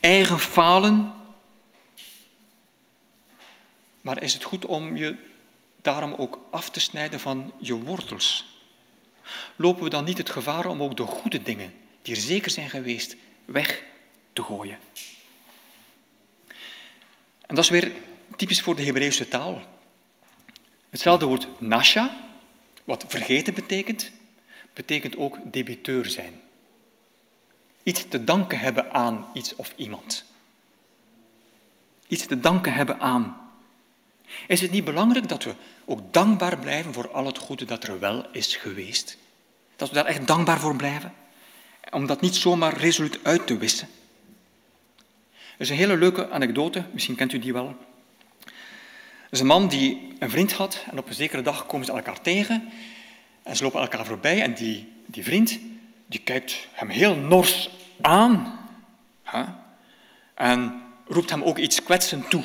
eigen falen. Maar is het goed om je daarom ook af te snijden van je wortels? Lopen we dan niet het gevaar om ook de goede dingen, die er zeker zijn geweest, weg te gooien? En dat is weer typisch voor de Hebreeuwse taal. Hetzelfde woord nasha, wat vergeten betekent, betekent ook debiteur zijn. Iets te danken hebben aan iets of iemand. Iets te danken hebben aan. Is het niet belangrijk dat we ook dankbaar blijven voor al het goede dat er wel is geweest? Dat we daar echt dankbaar voor blijven? Om dat niet zomaar resoluut uit te wissen. Er is een hele leuke anekdote, misschien kent u die wel. Er is een man die een vriend had en op een zekere dag komen ze elkaar tegen en ze lopen elkaar voorbij en die, die vriend die kijkt hem heel nors aan en roept hem ook iets kwetsend toe.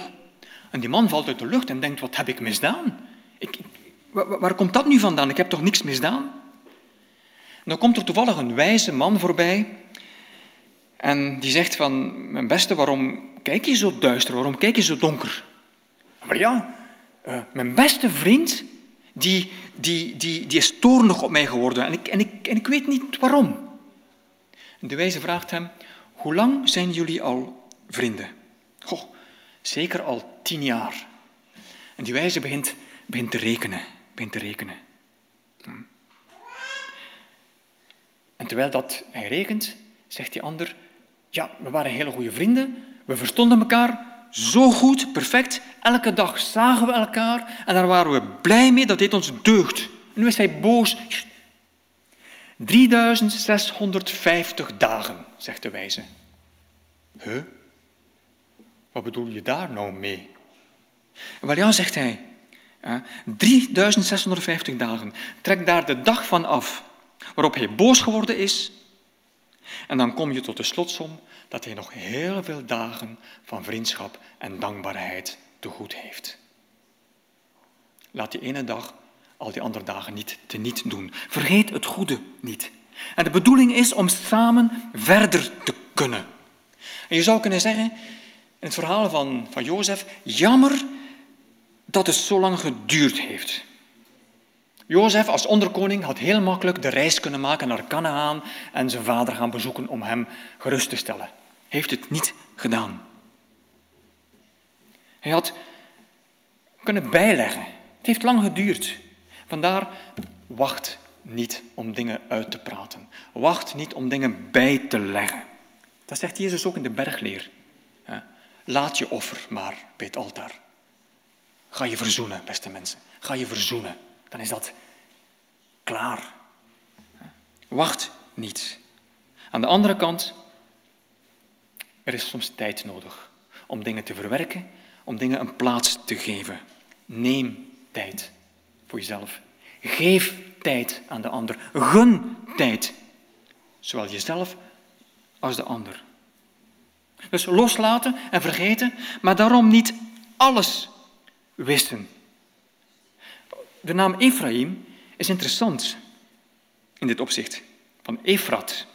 En die man valt uit de lucht en denkt, wat heb ik misdaan? Ik, waar, komt dat nu vandaan? Ik heb toch niks misdaan? Dan komt er toevallig een wijze man voorbij en die zegt van, mijn beste, waarom kijk je zo duister? Waarom kijk je zo donker? Maar ja, uh, mijn beste vriend, die, die, die, die is toornig op mij geworden en ik, en, ik, en ik weet niet waarom. En de wijze vraagt hem, hoe lang zijn jullie al vrienden? Goh, zeker al tien jaar. En die wijze begint, begint te rekenen. Begint te rekenen. Hm. En terwijl dat hij rekent, zegt die ander, ja, we waren hele goede vrienden, we verstonden elkaar zo goed, perfect. Elke dag zagen we elkaar en daar waren we blij mee, dat deed ons deugd. En nu is hij boos. 3650 dagen, zegt de wijze. Huh? Wat bedoel je daar nou mee? Wel ja, zegt hij. 3650 dagen. Trek daar de dag van af waarop hij boos geworden is. En dan kom je tot de slotsom dat hij nog heel veel dagen van vriendschap en dankbaarheid te goed heeft. Laat die ene dag al die andere dagen niet teniet doen. Vergeet het goede niet. En de bedoeling is om samen verder te kunnen. En je zou kunnen zeggen, in het verhaal van, van Jozef, jammer dat het zo lang geduurd heeft. Jozef als onderkoning had heel makkelijk de reis kunnen maken naar Canaan en zijn vader gaan bezoeken om hem gerust te stellen. Heeft het niet gedaan. Hij had kunnen bijleggen. Het heeft lang geduurd. Vandaar, wacht niet om dingen uit te praten. Wacht niet om dingen bij te leggen. Dat zegt Jezus ook in de bergleer. Laat je offer maar bij het altaar. Ga je verzoenen, beste mensen. Ga je verzoenen. Dan is dat klaar. Wacht niet. Aan de andere kant, er is soms tijd nodig om dingen te verwerken, om dingen een plaats te geven. Neem tijd voor jezelf. Geef tijd aan de ander. Gun tijd. Zowel jezelf als de ander. Dus loslaten en vergeten, maar daarom niet alles wisten. De naam Ephraim is interessant in dit opzicht, van Efrat.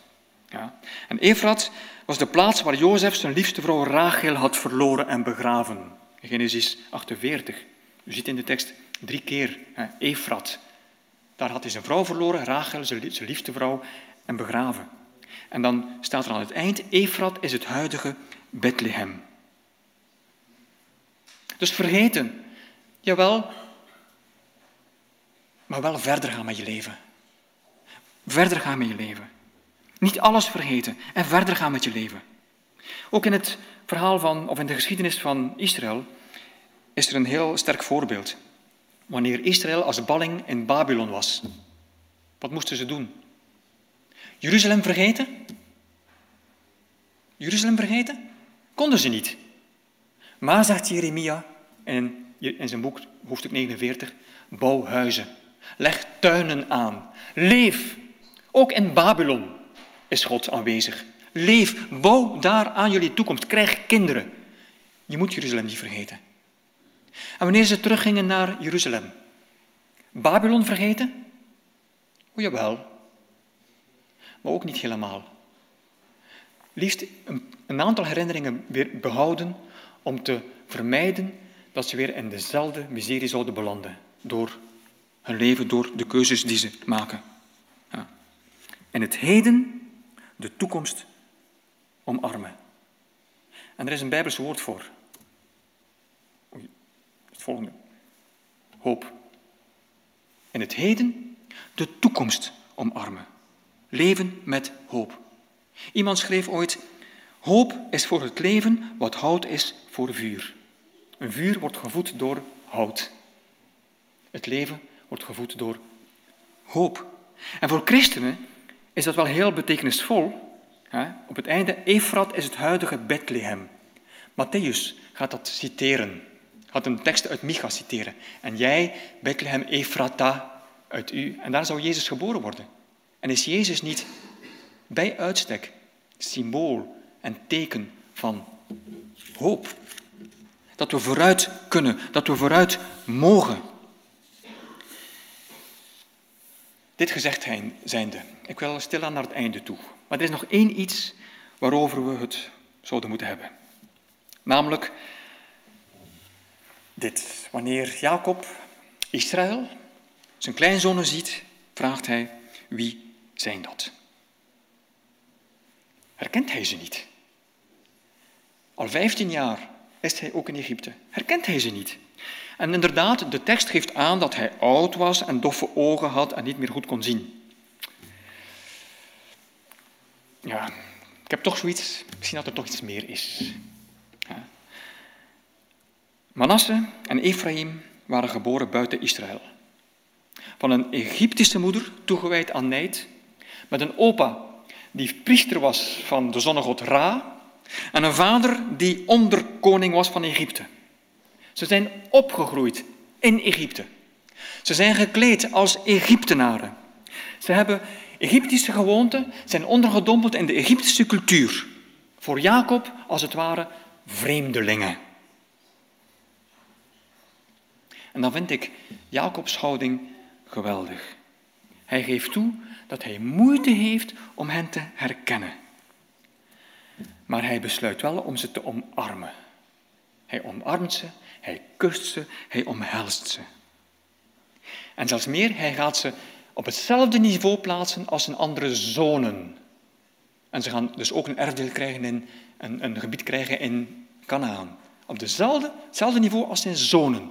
Ja. En Efrat was de plaats waar Jozef zijn liefste vrouw Rachel had verloren en begraven. In Genesis 48. U ziet in de tekst Drie keer. Hè, Efrat. Daar had hij zijn vrouw verloren, Rachel, zijn liefste vrouw, en begraven. En dan staat er aan het eind, Efrat is het huidige Bethlehem. Dus vergeten, jawel, maar wel verder gaan met je leven. Verder gaan met je leven. Niet alles vergeten en verder gaan met je leven. Ook in het verhaal van, of in de geschiedenis van Israël, is er een heel sterk voorbeeld. Wanneer Israël als balling in Babylon was, wat moesten ze doen? Jeruzalem vergeten? Jeruzalem vergeten? Konden ze niet. Maar, zegt Jeremia in, in zijn boek, hoofdstuk 49, bouw huizen, leg tuinen aan, leef. Ook in Babylon is God aanwezig. Leef, bouw daar aan jullie toekomst, krijg kinderen. Je moet Jeruzalem niet vergeten. En wanneer ze teruggingen naar Jeruzalem, Babylon vergeten? O jawel, maar ook niet helemaal. Liefst een, een aantal herinneringen weer behouden om te vermijden dat ze weer in dezelfde miserie zouden belanden door hun leven, door de keuzes die ze maken. Ja. En het heden, de toekomst, omarmen. En er is een Bijbels woord voor. Oei, het volgende. Hoop. In het heden, de toekomst omarmen. Leven met hoop. Iemand schreef ooit: Hoop is voor het leven wat hout is voor vuur. Een vuur wordt gevoed door hout. Het leven wordt gevoed door hoop. En voor christenen is dat wel heel betekenisvol. Op het einde, Efrat is het huidige Bethlehem. Matthäus gaat dat citeren, gaat een tekst uit Micha citeren. En jij, Bethlehem Efrata, uit u. En daar zou Jezus geboren worden. En is Jezus niet bij uitstek symbool en teken van hoop? Dat we vooruit kunnen, dat we vooruit mogen. Dit gezegd zijnde, ik wil stilaan naar het einde toe. Maar er is nog één iets waarover we het zouden moeten hebben. Namelijk dit. Wanneer Jacob Israël, zijn kleinzonen ziet, vraagt hij, wie zijn dat? Herkent hij ze niet? Al 15 jaar is hij ook in Egypte. Herkent hij ze niet? En inderdaad, de tekst geeft aan dat hij oud was en doffe ogen had en niet meer goed kon zien. Ja, ik heb toch zoiets, misschien dat er toch iets meer is. Manasse en Ephraim waren geboren buiten Israël. Van een Egyptische moeder, toegewijd aan nijd, met een opa die priester was van de zonnegod Ra en een vader die onderkoning was van Egypte. Ze zijn opgegroeid in Egypte. Ze zijn gekleed als Egyptenaren. Ze hebben Egyptische gewoonten, zijn ondergedompeld in de Egyptische cultuur. Voor Jacob, als het ware, vreemdelingen. En dan vind ik Jacobs houding geweldig. Hij geeft toe dat hij moeite heeft om hen te herkennen. Maar hij besluit wel om ze te omarmen. Hij omarmt ze, hij kust ze, hij omhelst ze. En zelfs meer, hij gaat ze op hetzelfde niveau plaatsen als zijn andere zonen. En ze gaan dus ook een erfdeel krijgen in een, een gebied krijgen in Canaan. Op dezelfde, hetzelfde niveau als zijn zonen.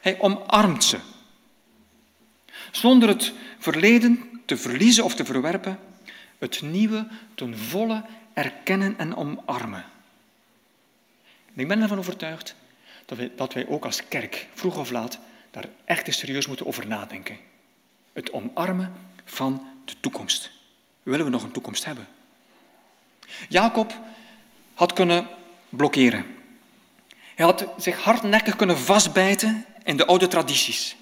Hij omarmt ze. Zonder het verleden te verliezen of te verwerpen, het nieuwe ten volle erkennen en omarmen. En ik ben ervan overtuigd dat wij, dat wij ook als kerk, vroeg of laat, daar echt serieus moeten over nadenken. Het omarmen van de toekomst. Willen we nog een toekomst hebben? Jacob had kunnen blokkeren. Hij had zich hardnekkig kunnen vastbijten in de oude tradities.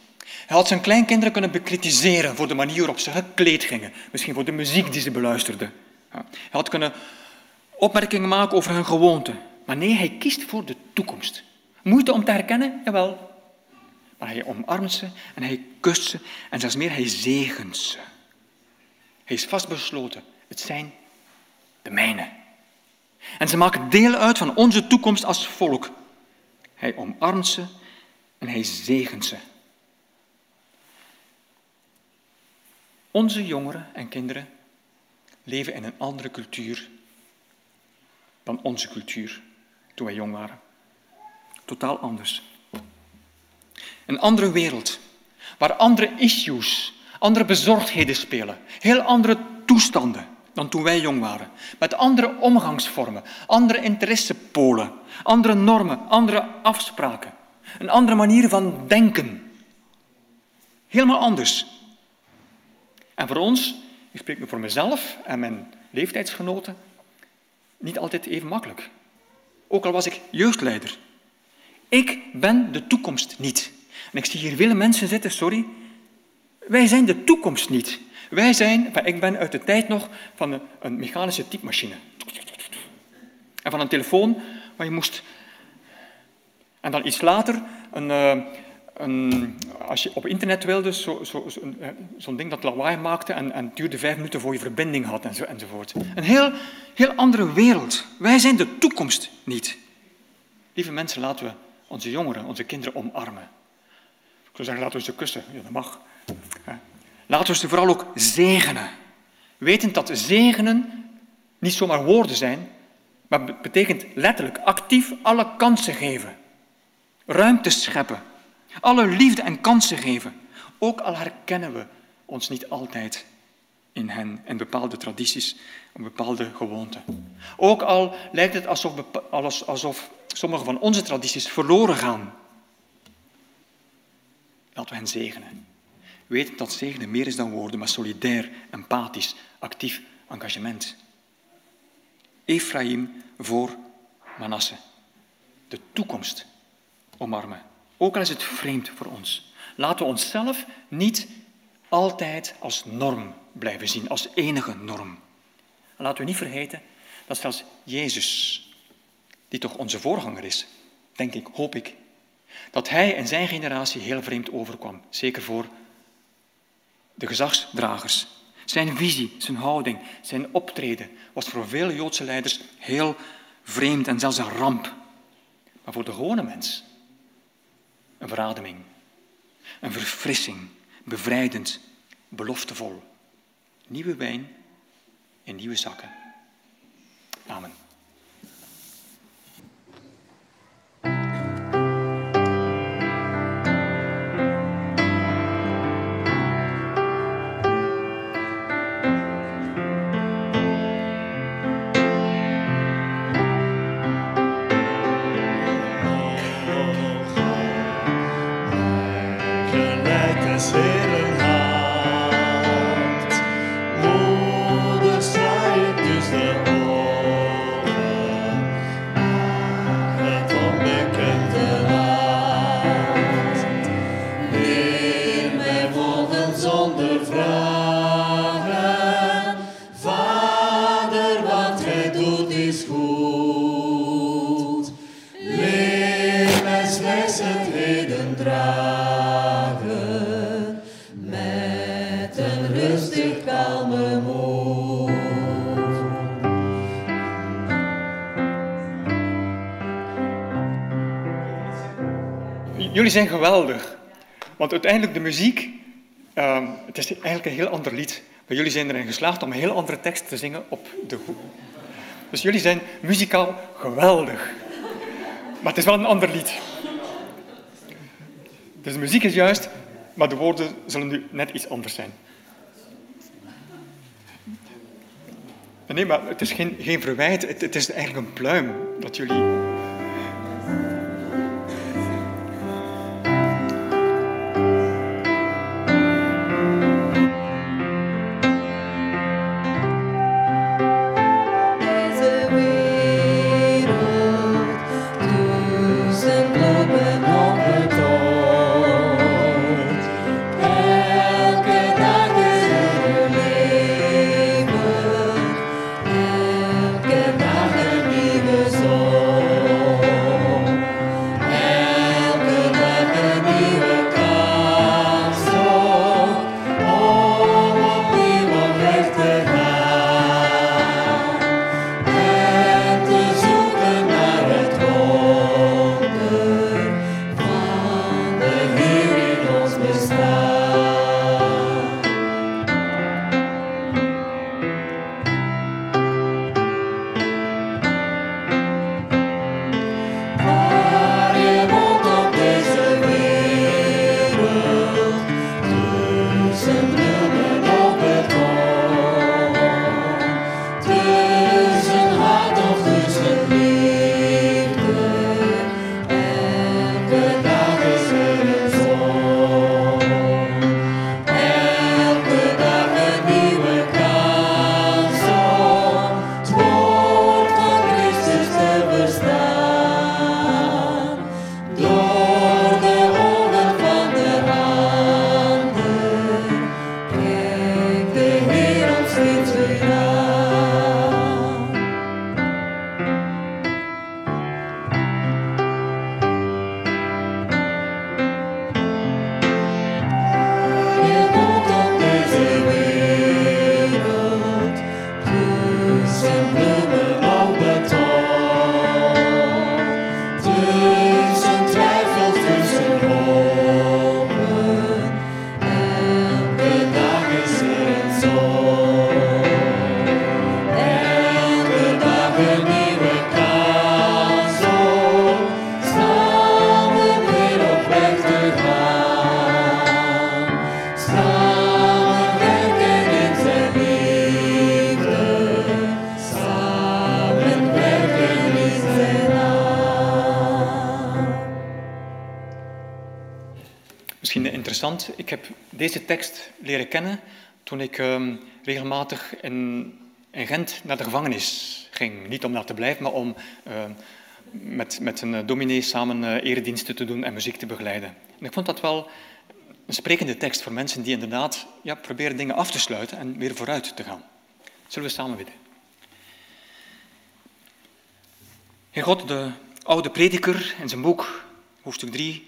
Hij had zijn kleinkinderen kunnen bekritiseren voor de manier waarop ze gekleed gingen. Misschien voor de muziek die ze beluisterden. Hij had kunnen opmerkingen maken over hun gewoonten. Maar nee, hij kiest voor de toekomst. Moeite om te herkennen? Jawel. Maar hij omarmt ze en hij kust ze en zelfs meer, hij zegent ze. Hij is vastbesloten. Het zijn de mijne. En ze maken deel uit van onze toekomst als volk. Hij omarmt ze en hij zegent ze. Onze jongeren en kinderen leven in een andere cultuur dan onze cultuur toen wij jong waren. Totaal anders. Een andere wereld, waar andere issues, andere bezorgdheden spelen, heel andere toestanden dan toen wij jong waren. Met andere omgangsvormen, andere interessepolen, andere normen, andere afspraken, een andere manier van denken. Helemaal anders. En voor ons, ik spreek nu voor mezelf en mijn leeftijdsgenoten, niet altijd even makkelijk. Ook al was ik jeugdleider. Ik ben de toekomst niet. En ik zie hier vele mensen zitten, sorry. Wij zijn de toekomst niet. Wij zijn, ik ben uit de tijd nog van een, mechanische typemachine. En van een telefoon waar je moest... En dan iets later een, eh, een, als je op internet wilde, zo'n zo, zo, eh, zo ding dat lawaai maakte en, en duurde vijf minuten voor je verbinding had en zo, enzovoort. Een heel, heel andere wereld. Wij zijn de toekomst niet. Lieve mensen, laten we onze jongeren, onze kinderen omarmen. Ik zou zeggen, laten we ze kussen. Ja, dat mag. Laten we ze vooral ook zegenen. Wetend dat zegenen niet zomaar woorden zijn, maar betekent letterlijk actief alle kansen geven. Ruimte scheppen. Alle liefde en kansen geven. Ook al herkennen we ons niet altijd in hen, in bepaalde tradities, in bepaalde gewoonten. Ook al lijkt het alsof, alsof sommige van onze tradities verloren gaan. Laten we hen zegenen. Weet dat zegenen meer is dan woorden, maar solidair, empathisch, actief engagement. Ephraim voor Manasse. De toekomst omarmen. Ook al is het vreemd voor ons. Laten we onszelf niet altijd als norm blijven zien, als enige norm. En laten we niet vergeten dat zelfs Jezus, die toch onze voorganger is, denk ik, hoop ik, dat hij en zijn generatie heel vreemd overkwam. Zeker voor de gezagsdragers. Zijn visie, zijn houding, zijn optreden was voor vele Joodse leiders heel vreemd en zelfs een ramp. Maar voor de gewone mens een verademing, een verfrissing, bevrijdend, beloftevol. Nieuwe wijn in nieuwe zakken. Amen. Zijn geweldig. Want uiteindelijk de muziek, uh, het is eigenlijk een heel ander lied. Maar jullie zijn erin geslaagd om een heel andere tekst te zingen op de goed. Dus jullie zijn muzikaal geweldig. Maar het is wel een ander lied. Dus de muziek is juist, maar de woorden zullen nu net iets anders zijn. Nee, maar het is geen, geen verwijt, het is eigenlijk een pluim dat jullie someday. Leren toen ik ehm, regelmatig in, in Gent naar de gevangenis ging. Niet om daar te blijven, maar om ehm, met, met een eh, dominee samen uh, erediensten te doen en muziek te begeleiden. En ik vond dat wel een sprekende tekst voor mensen die inderdaad ja, proberen dingen af te sluiten en weer vooruit te gaan. Zullen we samen bidden? Heer God, de oude prediker in zijn boek, hoofdstuk 3,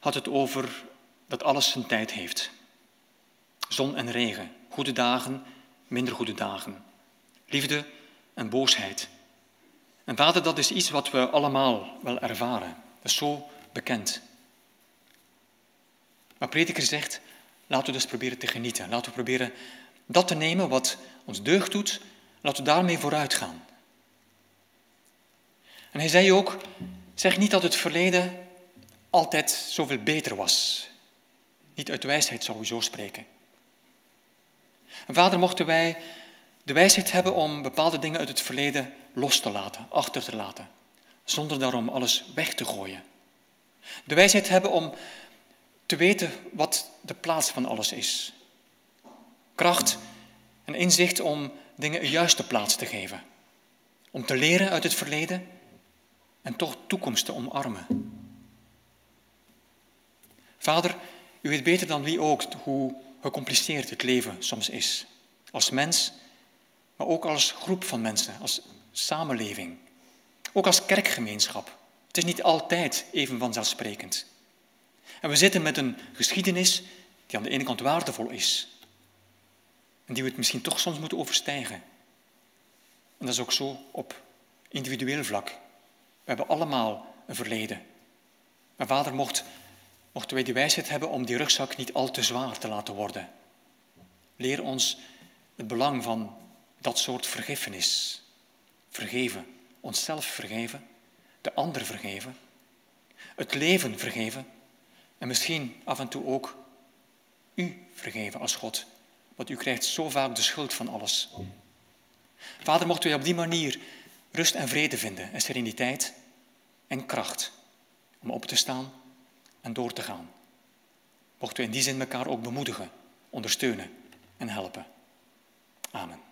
had het over dat alles zijn tijd heeft. Zon en regen, goede dagen, minder goede dagen. Liefde en boosheid. En vader, dat is iets wat we allemaal wel ervaren. Dat is zo bekend. Maar prediker zegt, laten we dus proberen te genieten. Laten we proberen dat te nemen wat ons deugd doet. Laten we daarmee vooruit gaan. En hij zei ook, zeg niet dat het verleden altijd zoveel beter was. Niet uit wijsheid sowieso spreken. En vader, mochten wij de wijsheid hebben om bepaalde dingen uit het verleden los te laten, achter te laten, zonder daarom alles weg te gooien. De wijsheid hebben om te weten wat de plaats van alles is. Kracht en inzicht om dingen een juiste plaats te geven. Om te leren uit het verleden en toch toekomst te omarmen. Vader, u weet beter dan wie ook hoe gecompliceerd het leven soms is. Als mens, maar ook als groep van mensen, als samenleving. Ook als kerkgemeenschap. Het is niet altijd even vanzelfsprekend. En we zitten met een geschiedenis die aan de ene kant waardevol is. En die we het misschien toch soms moeten overstijgen. En dat is ook zo op individueel vlak. We hebben allemaal een verleden. Maar vader mocht mochten wij de wijsheid hebben om die rugzak niet al te zwaar te laten worden. Leer ons het belang van dat soort vergiffenis. Vergeven, onszelf vergeven, de ander vergeven, het leven vergeven en misschien af en toe ook u vergeven als God. Want u krijgt zo vaak de schuld van alles. Vader, mochten wij op die manier rust en vrede vinden en sereniteit en kracht om op te staan en door te gaan. Mochten we in die zin elkaar ook bemoedigen, ondersteunen en helpen. Amen.